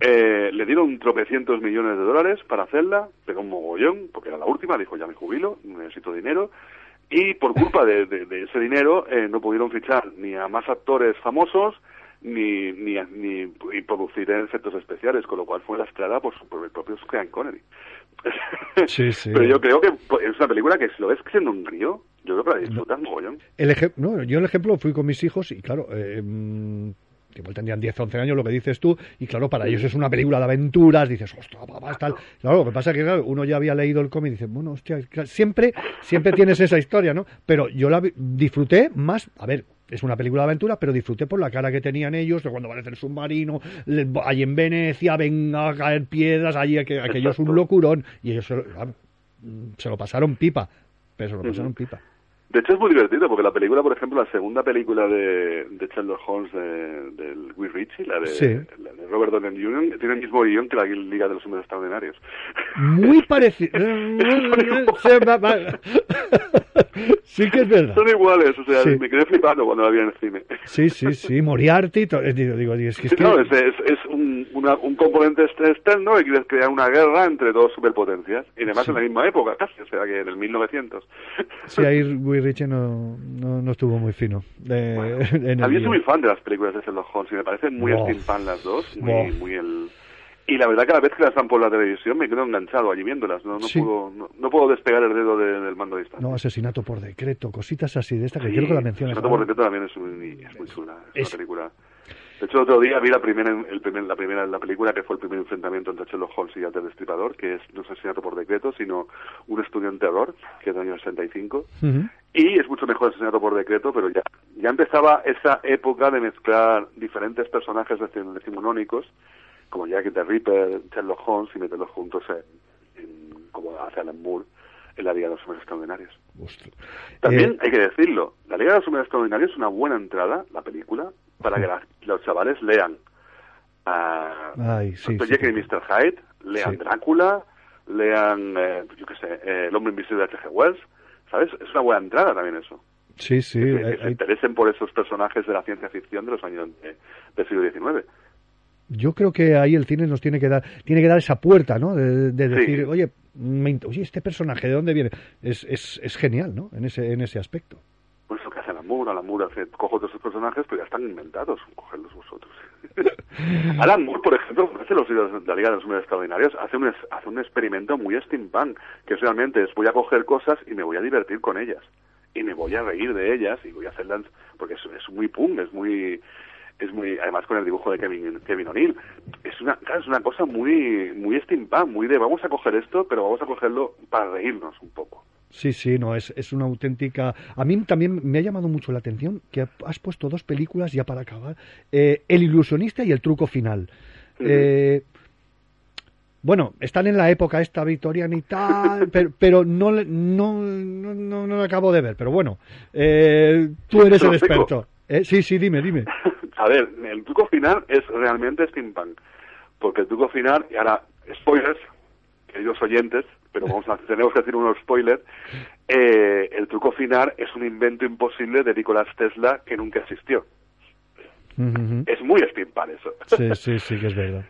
Eh, le dieron tropecientos millones de dólares para hacerla, pegó un mogollón, porque era la última, dijo ya me jubilo, necesito dinero. y por culpa de, de- de ese dinero eh, no pudieron fichar ni a más actores famosos ni, ni, ni y producir efectos especiales, con lo cual fue lastrada por, su, por el propio Sean Connery. Sí, sí. Pero yo creo que es una película que si lo ves siendo un río, yo creo que la disfrutas mogollón. El no, yo el ejemplo fui con mis hijos y claro, eh, mm, que igual tendrían 10, 11 años, lo que dices tú, y claro, para ellos es una película de aventuras, dices, ostras, papá, tal. Claro, lo que pasa es que claro, uno ya había leído el cómic y dice, bueno, hostia, siempre, siempre tienes esa historia, ¿no? Pero yo la disfruté más, a ver, es una película de aventura, pero disfruté por la cara que tenían ellos, de cuando aparece el submarino, le- allí en Venecia, venga a caer piedras, allí aqu- aquello es un locurón, y ellos se lo, se lo pasaron pipa, pero se lo pasaron pipa. De hecho, es muy divertido porque la película, por ejemplo, la segunda película de, de Sherlock Holmes de, del Guy Ritchie, la de, Sí. la de Robert Downey Jr., tiene el mismo guion que la Liga de los Hombres Extraordinarios. Muy parecido. Sí que es verdad. Son iguales, o sea, Sí. me quedé flipando cuando la vi en el cine. Sí, sí, sí, Moriarty. eh, Digo, digo, es que es que- No, es, es, es un, una- un componente externo que quiere crear una guerra entre dos superpotencias. Y además en la misma época, casi, o sea, que en el 1900. Sí, ahí Guy Ritchie no, no, no estuvo muy fino. de- en el A mí soy muy fan de las películas de Sherlock Holmes y me parecen muy Wow. steampunk las dos, muy, el... Y la verdad que a la vez que las dan por la televisión me quedo enganchado allí viéndolas, no, no, Sí. puedo, no, no puedo despegar el dedo de- del mando de distancia. No, asesinato por decreto, cositas así de esta que Sí, quiero que la menciones. Asesinato por decreto también es muy, es muy chula, es, Es- una película. De hecho, el otro día vi la primera, el primer, la primera, la película que fue el primer enfrentamiento entre Sherlock Holmes y el Destripador, que es no es asesinato por decreto, sino un estudio en terror, que es del año 65. Ujú. Y es mucho mejor asesinato por decreto, pero ya, ya empezaba esa época de mezclar diferentes personajes deci- decimonónicos, como Jack the Ripper, Sherlock Holmes, y meterlos juntos en, en- como hace Alan Moore en la Liga de los Hombres Extraordinarios. También Eh, hay que decirlo, la Liga de los Hombres Extraordinarios es una buena entrada, la película, para que la- los chavales lean a Ay, sí, sí, Jekyll y Mr. Hyde, lean. Drácula, lean, eh, yo qué sé, eh, El hombre invisible de H.G. Wells, ¿sabes? Es una buena entrada también eso. Sí, sí. que, hay- que se hay- interesen por esos personajes de la ciencia ficción de los años del siglo XIX. yo creo que ahí el cine nos tiene que dar, tiene que dar esa puerta, ¿no? De, de Sí. decir, oye, me oye, este personaje, ¿de dónde viene? Es, es, es genial, ¿no? En ese, en ese aspecto. Pues lo que hace Moore, Alan Moore hace, cojo todos esos personajes, pero ya están inventados, cogerlos vosotros. Alan Moore, por ejemplo, hace los de la Liga de los Hombres Extraordinarios, hace un, hace un experimento muy steampunk, que es realmente voy a coger cosas y me voy a divertir con ellas. Y me voy a reír de ellas y voy a hacerlas, porque es, es muy punk, es muy es muy además con el dibujo de Kevin Kevin O'Neill es una claro, es una cosa muy muy steampunk muy de vamos a coger esto pero vamos a cogerlo para reírnos un poco Sí, sí, no, es, es una auténtica... A mí también me ha llamado mucho la atención que has puesto dos películas ya para acabar. Eh, el ilusionista y el truco final. Eh, bueno, están en la época esta victoriana y tal, pero, pero no, no, no, no, no lo acabo de ver. Pero bueno, eh, tú eres ¿Se el experto. Eh, sí, sí, dime, dime. A ver, el truco final es realmente steampunk. Porque el truco final, y ahora, spoilers, queridos oyentes, pero vamos a, tenemos que decir unos spoilers, eh, el truco final es un invento imposible de Nicolás Tesla que nunca existió. Es muy steampunk eso. Sí, sí, sí, que es verdad.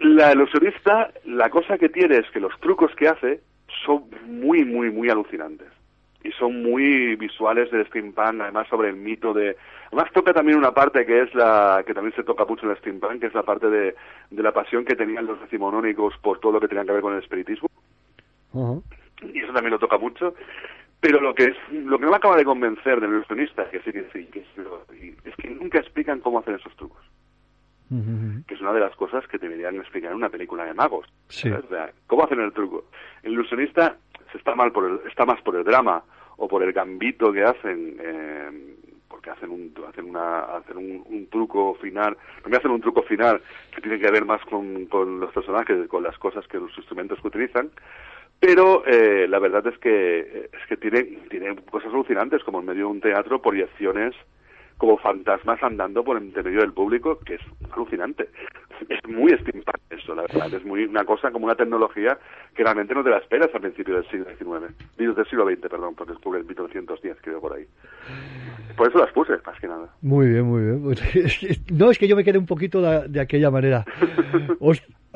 La ilusionista, la cosa que tiene es que los trucos que hace son muy, muy, muy alucinantes. Y son muy visuales del steampunk, además sobre el mito de... Además toca también una parte que es la... que también se toca mucho en el steampunk, que es la parte de, de la pasión que tenían los decimonónicos por todo lo que tenía que ver con el espiritismo. Y eso también lo toca mucho. Pero lo que es, lo que no me acaba de convencer del ilusionista, que sí que sí, que sí, lo- es que nunca explican cómo hacer esos trucos que es una de las cosas que deberían explicar en una película de magos. Sí. ¿sabes? O sea, ¿Cómo hacen el truco? El ilusionista se está mal por el, está más por el drama o por el gambito que hacen, eh, porque hacen un hacen una hacen un, un truco final, porque hacen un truco final que tiene que ver más con, con los personajes, con las cosas que los instrumentos que utilizan. Pero eh, la verdad es que es que tiene, tiene cosas alucinantes, como en medio de un teatro, proyecciones como fantasmas andando por entre medio del público, que es alucinante. Es muy steampunk eso, la verdad. Es muy una cosa como una tecnología que realmente no te la esperas al principio del siglo XIX. Del siglo XX, perdón, porque es el 1910, creo, por ahí. Por eso las puse, más que nada. Muy bien, muy bien. No, es que yo me quedé un poquito de, de aquella manera.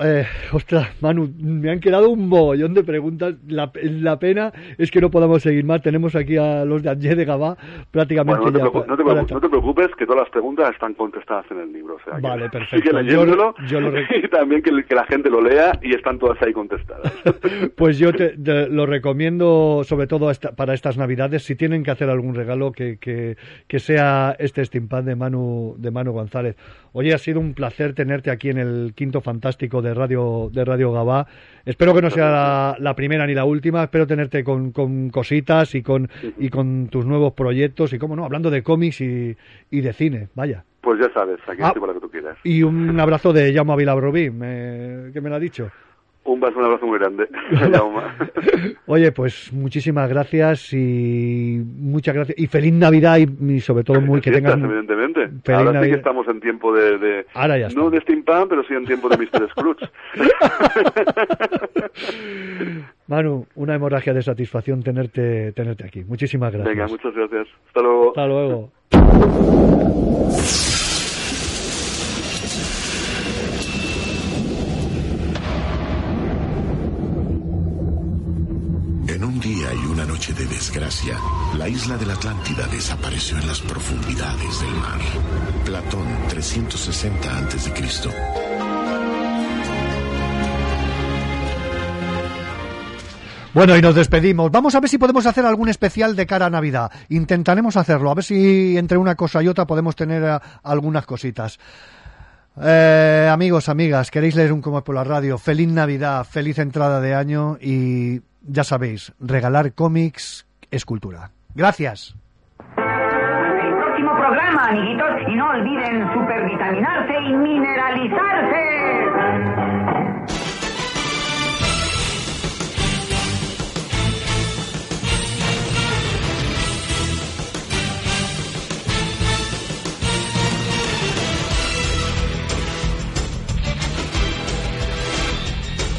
Eh, ostras, Manu, me han quedado un mogollón de preguntas. La, la pena es que no podamos seguir más. Tenemos aquí a los de Angé de Gabá prácticamente Bueno, no te, ya no te para no te preocupes, que todas las preguntas están contestadas en el libro. O sea, que Vale, sigue perfecto. leyéndolo Yo- yo lo y también que, que la gente lo lea y están todas ahí contestadas. Pues yo te, te lo recomiendo, sobre todo esta- para estas Navidades, si tienen que hacer algún regalo, que, que, que sea este steampunk de Manu, de Manu González. Oye, ha sido un placer tenerte aquí en el quinto fantástico de Radio, de Radio Gabá. Espero que no sea la, la primera ni la última, espero tenerte con, con cositas y con, y con tus nuevos proyectos y, cómo no, hablando de cómics y, y de cine, vaya. Pues ya sabes, aquí Ah. estoy para lo que tú quieras. Y un abrazo de Jaume Vilabrobí, me, que me lo ha dicho. Un, beso, un abrazo muy grande. Oye, pues muchísimas gracias y muchas gracias y feliz Navidad y, y sobre todo muy que tengan evidentemente. Feliz Ahora sí Navidad. que estamos en tiempo de... de- Ahora ya no de steampunk, pero sí en tiempo de Mr. Scrooge. Manu, una hemorragia de satisfacción tenerte tenerte aquí. Muchísimas gracias. Venga, muchas gracias. Hasta luego. Hasta luego. En un día y una noche de desgracia, la isla de la Atlántida desapareció en las profundidades del mar. Platón, 360 a.C. Bueno, y nos despedimos. Vamos a ver si podemos hacer algún especial de cara a Navidad. Intentaremos hacerlo, a ver si entre una cosa y otra podemos tener eh, algunas cositas. Eh, amigos, amigas, queréis leer un como por la radio. Feliz Navidad, feliz entrada de año y ya sabéis, regalar cómics es cultura. Gracias. El próximo programa, amiguitos, y no olviden supervitaminarse y mineralizarse.